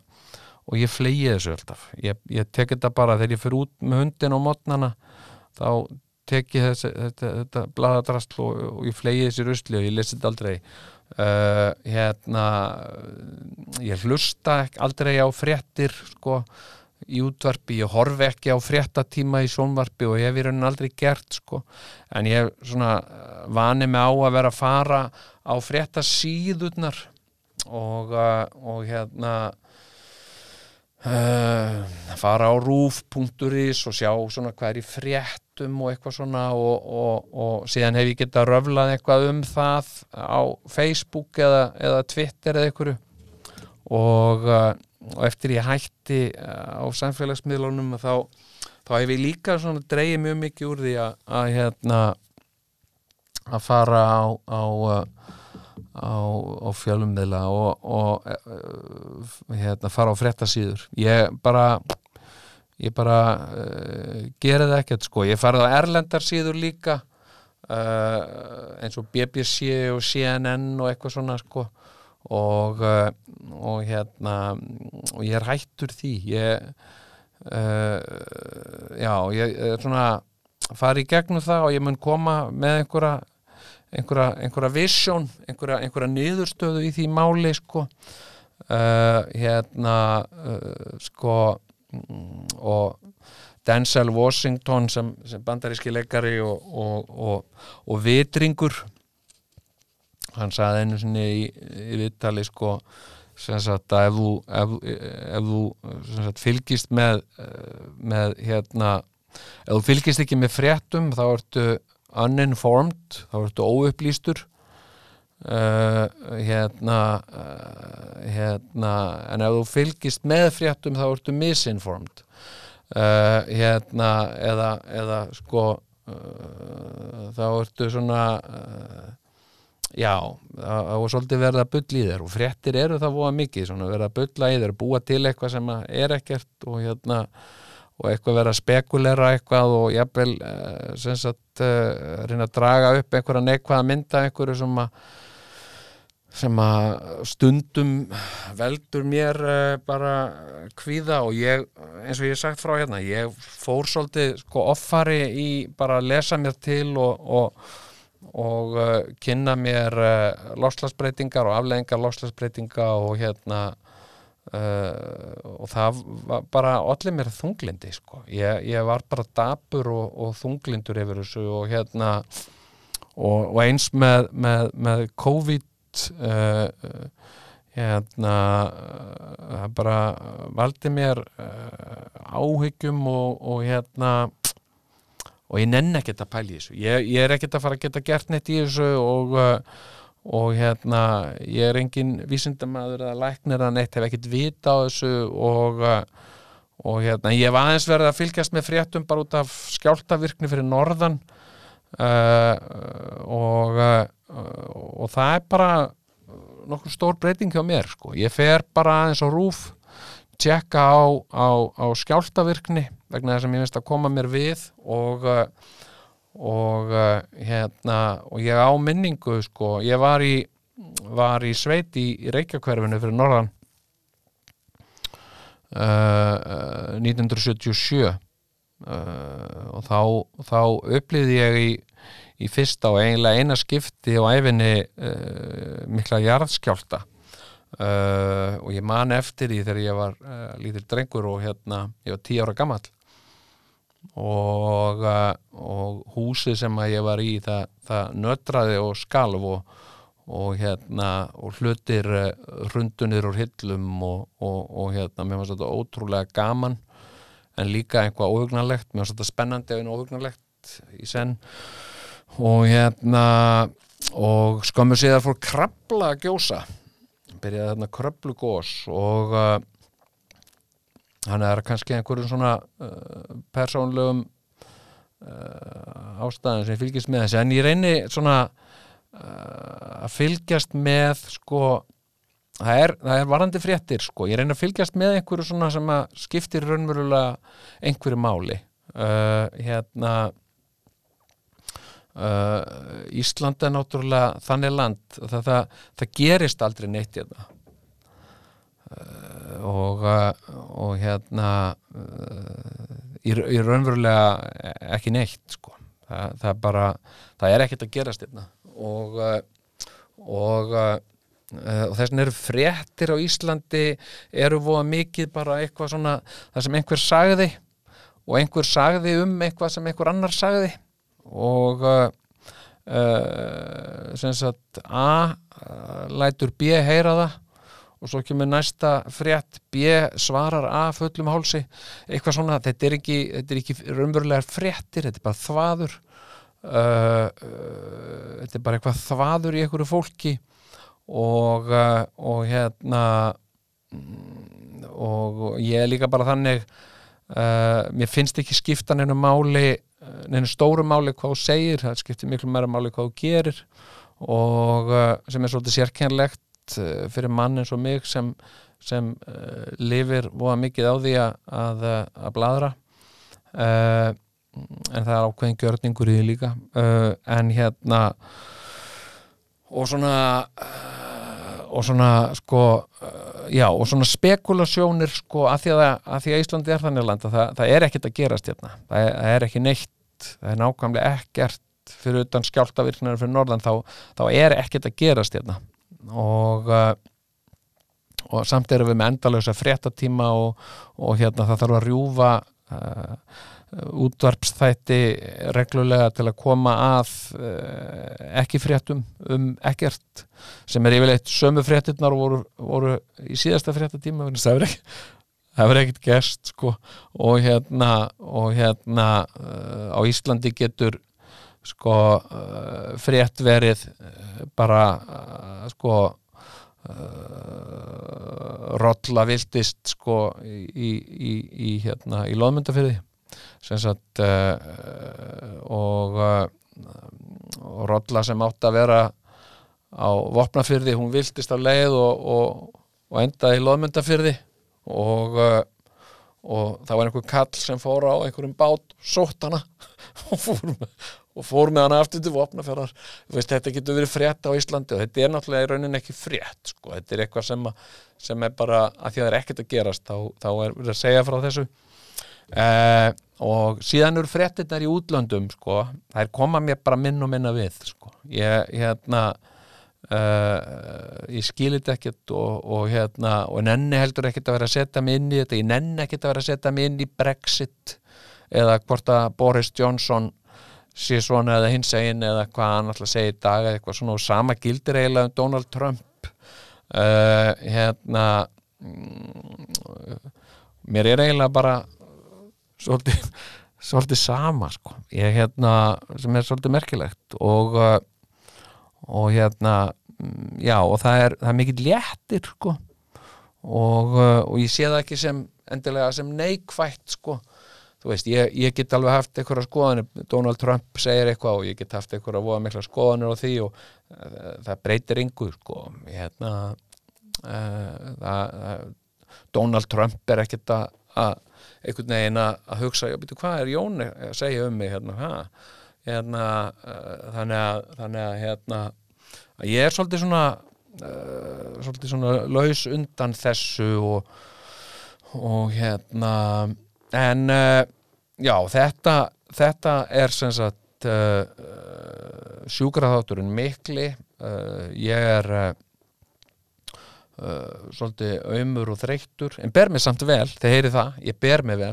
og ég flegi þessu alltaf. Ég tek þetta bara þegar ég fyrir út með hundin og mótnana þá tekið þessi, þetta, þetta bladadrasl og, og ég flegi þessi rusli og ég lesi þetta aldrei. Uh, hérna ég hlusta aldrei á fréttir sko. Í útvarpi, ég horfi ekki á fréttatíma í sónvarpi og ég hef í raunin aldrei gert sko, en ég svona vani mig á að vera að fara á fréttasíðurnar og, uh, og hérna Uh, fara á rúf.is og sjá svona hvað er í fréttum og eitthvað svona og, og, og síðan hef ég getað röflað eitthvað um það á Facebook eða, eða Twitter eða eitthvað og, uh, og eftir ég hætti uh, á samfélagsmiðlunum þá, þá hef ég líka dreyið mjög mikið úr því að, að hérna að fara á, á á, á fjölummiðla og, og uh, hérna, fara á frettasíður ég bara ég bara uh, gera það ekkert sko, ég farið á erlendarsíður líka uh, eins og BBC og CNN og eitthvað svona sko. Og, og hérna og ég er hættur því. Ég já, ég er svona farið í gegnum það og ég mun koma með einhverja einhverja, einhverja vision, einhverja, einhverja niðurstöðu í því máli sko. Uh, hérna uh, sko og Denzel Washington sem, sem bandaríski leikari og, og, og, og vitringur. Hann sagði einu sinni í, í viðtali sko sagt ef þú, ef, ef þú sagt, fylgist með með hérna ef þú fylgist ekki með fréttum þá ertu uninformed þá ertu óupplýstur uh, hérna uh, hérna en ef þú fylgist með fréttum þá ertu misinformed. Uh, hérna eða, eða sko þá ertu svona já, var svolítið verið að bulla í þér og fréttir eru það voða mikið svona verið að bulla í þér, búa til eitthvað sem er ekkert og hérna og eitthvað verið að spekulera eitthvað og jafnvel sem sagt reyna að draga upp einhverja neikvæða mynda einhverju sem að sem að stundum veldur mér uh, bara kvíða og ég, eins og ég hef sagt frá hérna, ég fór svolítið sko offari í bara að lesa mér til og, og, og uh, kynna mér uh, loslagsbreytingar og afleðingar loslagsbreytinga og hérna og það var bara allir mér þunglindi sko. ég, ég var bara dapur og, og þunglindur yfir þessu og hérna og eins með, með, með COVID uh, uh, hérna uh, það bara valdi mér áhyggjum og, og hérna og ég nenni ekkert að pæla í þessu. Ég, ég er ekkert að fara að geta gert neitt í þessu og, og hérna ég er engin vísindamaður eða læknir eða neitt, hef ekkert vita á þessu og, og hérna ég hef aðeins verið að fylgjast með fréttum bara út af skjáltavirkni fyrir norðan uh, og uh, og það er bara nokkur stór breyting hjá mér sko. ég fer bara aðeins á rúf tjekka á, á, á skjáltavirkni vegna þess að mér finnst að koma mér við og uh, og hérna og ég á minningu sko ég var í, var í sveit í, í Reykjakverfinu fyrir norðan uh, 1977 uh, og þá, þá upplýði ég í, í fyrsta og eiginlega eina skipti á æfinni uh, mikla jarðskjálta uh, og ég man eftir því þegar ég var uh, lítil drengur og hérna ég var tíu ára gamall. Og, og húsið sem að ég var í það, það nötraði og skalf og, og hérna og hlutir hrundunir úr hillum og, og, og hérna mér fannst þetta ótrúlega gaman en líka eitthvað óhugnarlegt mér fannst þetta spennandi en óhugnarlegt í senn og hérna og skömmu síðar fór krabla að gjósa. Byrjaði þarna kröplugós og uh, hann er kannski einhverjum svona uh, persónlegum uh, ástæðum sem ég fylgist með þessi en ég reyni svona að fylgjast með sko það er, það er varandi fréttir sko. Ég reyni að fylgjast með einhverju svona sem skiptir raunverulega einhverju máli. Hérna uh, Ísland er náttúrulega þannig land það, það, það gerist aldrei neitt hérna. Uh, og, uh, og hérna uh, í, í raunverulega ekki neitt sko. það, það bara er ekkert að gerast hérna. Og og og þess vegna eru fréttir á Íslandi eru voða mikið bara eitthvað svona það sem einhver sagði og einhver sagði um eitthvað sem einhver annar sagði og uh, uh, sem sagt A uh, lætur B heyra það. Og svo kemur næsta frétt. B svarar A fullum hálsi. Eitthvað svona, þetta er ekki, ekki raunverulegar fréttir, þetta er bara þvaður. Uh, uh, þetta er bara eitthvað þvaður í einhverju fólki. Og, uh, og hérna mm, og ég er líka bara þannig uh, mér finnst ekki skipta neinu máli uh, neinu stóru máli hvað þú segir það skiptir miklu meira máli hvað þú gerir og uh, sem er svolítið sérkennlegt uh, fyrir mann eins og mig sem, sem uh, lifir voða mikið á því að, að, bladra. Uh, en það er ákveðin gjörningur í því líka. Uh, en hérna og svona og svona sko já og svona spekulasjónir sko að því að, að, því að Íslandi er þannig land að það, það er ekkert að gerast hérna. Það er, það er ekki neitt það er nákvæmlega ekkert fyrir utan skjáltavirknar fyrir norðan þá, þá er ekkert að gerast hérna. Og uh, og samt erum við með endalösa fréttatíma og, og hérna það þarf að rjúfa uh, útvarpsþætti reglulega til að koma að uh, ekki fréttum um ekkert sem er yfirleitt sömu fréttirnar voru, voru í síðasta fréttatíma það verður ekki það verður ekkert gerst sko. Og hérna og hérna uh, á Íslandi getur sko uh, frétt verið uh, bara uh, sko uh, rolla viltist sko í, í, í, hérna í loðmyndafyrði sem sagt uh, og, og rolla sem átt að vera á vopnafyrði, hún viltist á leið og, og, og endaði í loðmyndafyrði og uh, og það var einhver kall sem fór á einhverjum bát, sótt hana (laughs) og fór og fór með hana aftur til vopnaferðar, veist, þetta getur verið frétt á Íslandi og þetta er náttúrulega í rauninni ekki frétt, sko, þetta er eitthvað sem, að, sem er bara, að því að það er ekkert að gerast þá, þá er verið að segja frá þessu. Eh, og síðan eru fréttinnar í útlöndum, sko. Þær koma mér bara minn og minna við, sko. Ég, hérna Uh, ég skilir þetta ekkert og, og hérna, og nenni heldur ekkert að vera að setja mig inn í þetta, ég nenni ekkert að vera að setja mig inn í Brexit eða hvort að Boris Johnson sé svona eða hins egin eða hvað hann alltaf segir í dag eða eitthvað svona. Og sama gildir eiginlega um Donald Trump. Uh, hérna mm, mér er eiginlega bara svolítið (laughs) svolítið sama sko. Ég hérna, sem er svolítið merkilegt. Og uh, og hérna já og það er, er mikill léttir sko. Og, uh, og ég sé það ekki sem endilega sem neikvætt sko. Þú veist, ég, ég get alveg haft einhverja skoðanir, Donald Trump segir eitthvað og ég get haft einhverja voða mikla skoðanir á því og uh, það breytir yngur sko. Hérna uh, það, það, Donald Trump er ekkert að, einhvern veginn að, hugsa, já, betur, hvað er Jón að segja um mig? Hérna, hæ hérna, uh, þannig að þannig að hérna ég er svolítið svona uh, svolítið svona laus undan þessu og, og hérna en uh, já þetta þetta er sem sagt sjúkraþátturinn mikli. Ég er svolítið auðmur og þreyttur en ber mig samt vel, þeir heyri það ég ber mig vel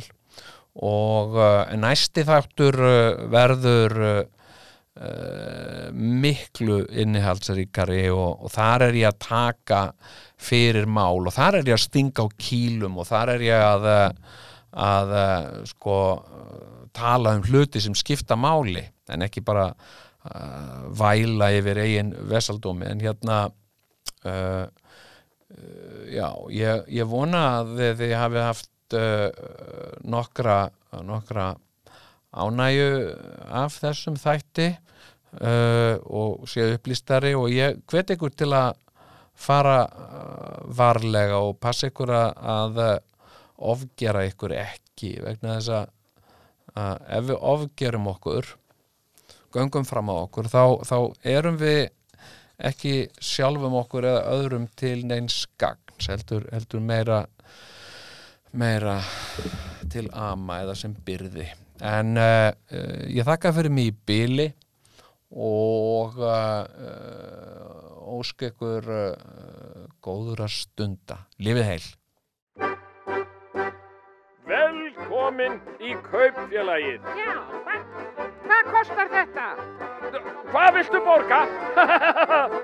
og uh, næsti þáttur uh, verður uh, miklu innihaldsríkari og, og þar er ég að taka fyrir mál og þar er ég að stinga á kýlum og þar er ég að að sko tala um hluti sem skipta máli en ekki bara uh, væla yfir eigin vesaldómi. En hérna uh, uh, já, ég, ég vona að þið hafi haft nokkra nokkra ánæju af þessum þætti uh, og séu upplýstari og ég hvet ykkur til að fara uh, varlega og passa ykkur að ofgera ykkur ekki vegna þess að, ef við ofgerum okkur göngum fram á okkur þá, þá erum við ekki sjálfum okkur eða öðrum til neins gagns heldur, heldur meira meira til ama eða sem byrði. En uh, uh, ég þakka fyrir mig í byli og uh, ósk ykkur góður að stunda. Lifið heil. Velkomin í kaupfélagið. Já, hvað, hvað kostar þetta? Hvað viltu borga? (laughs)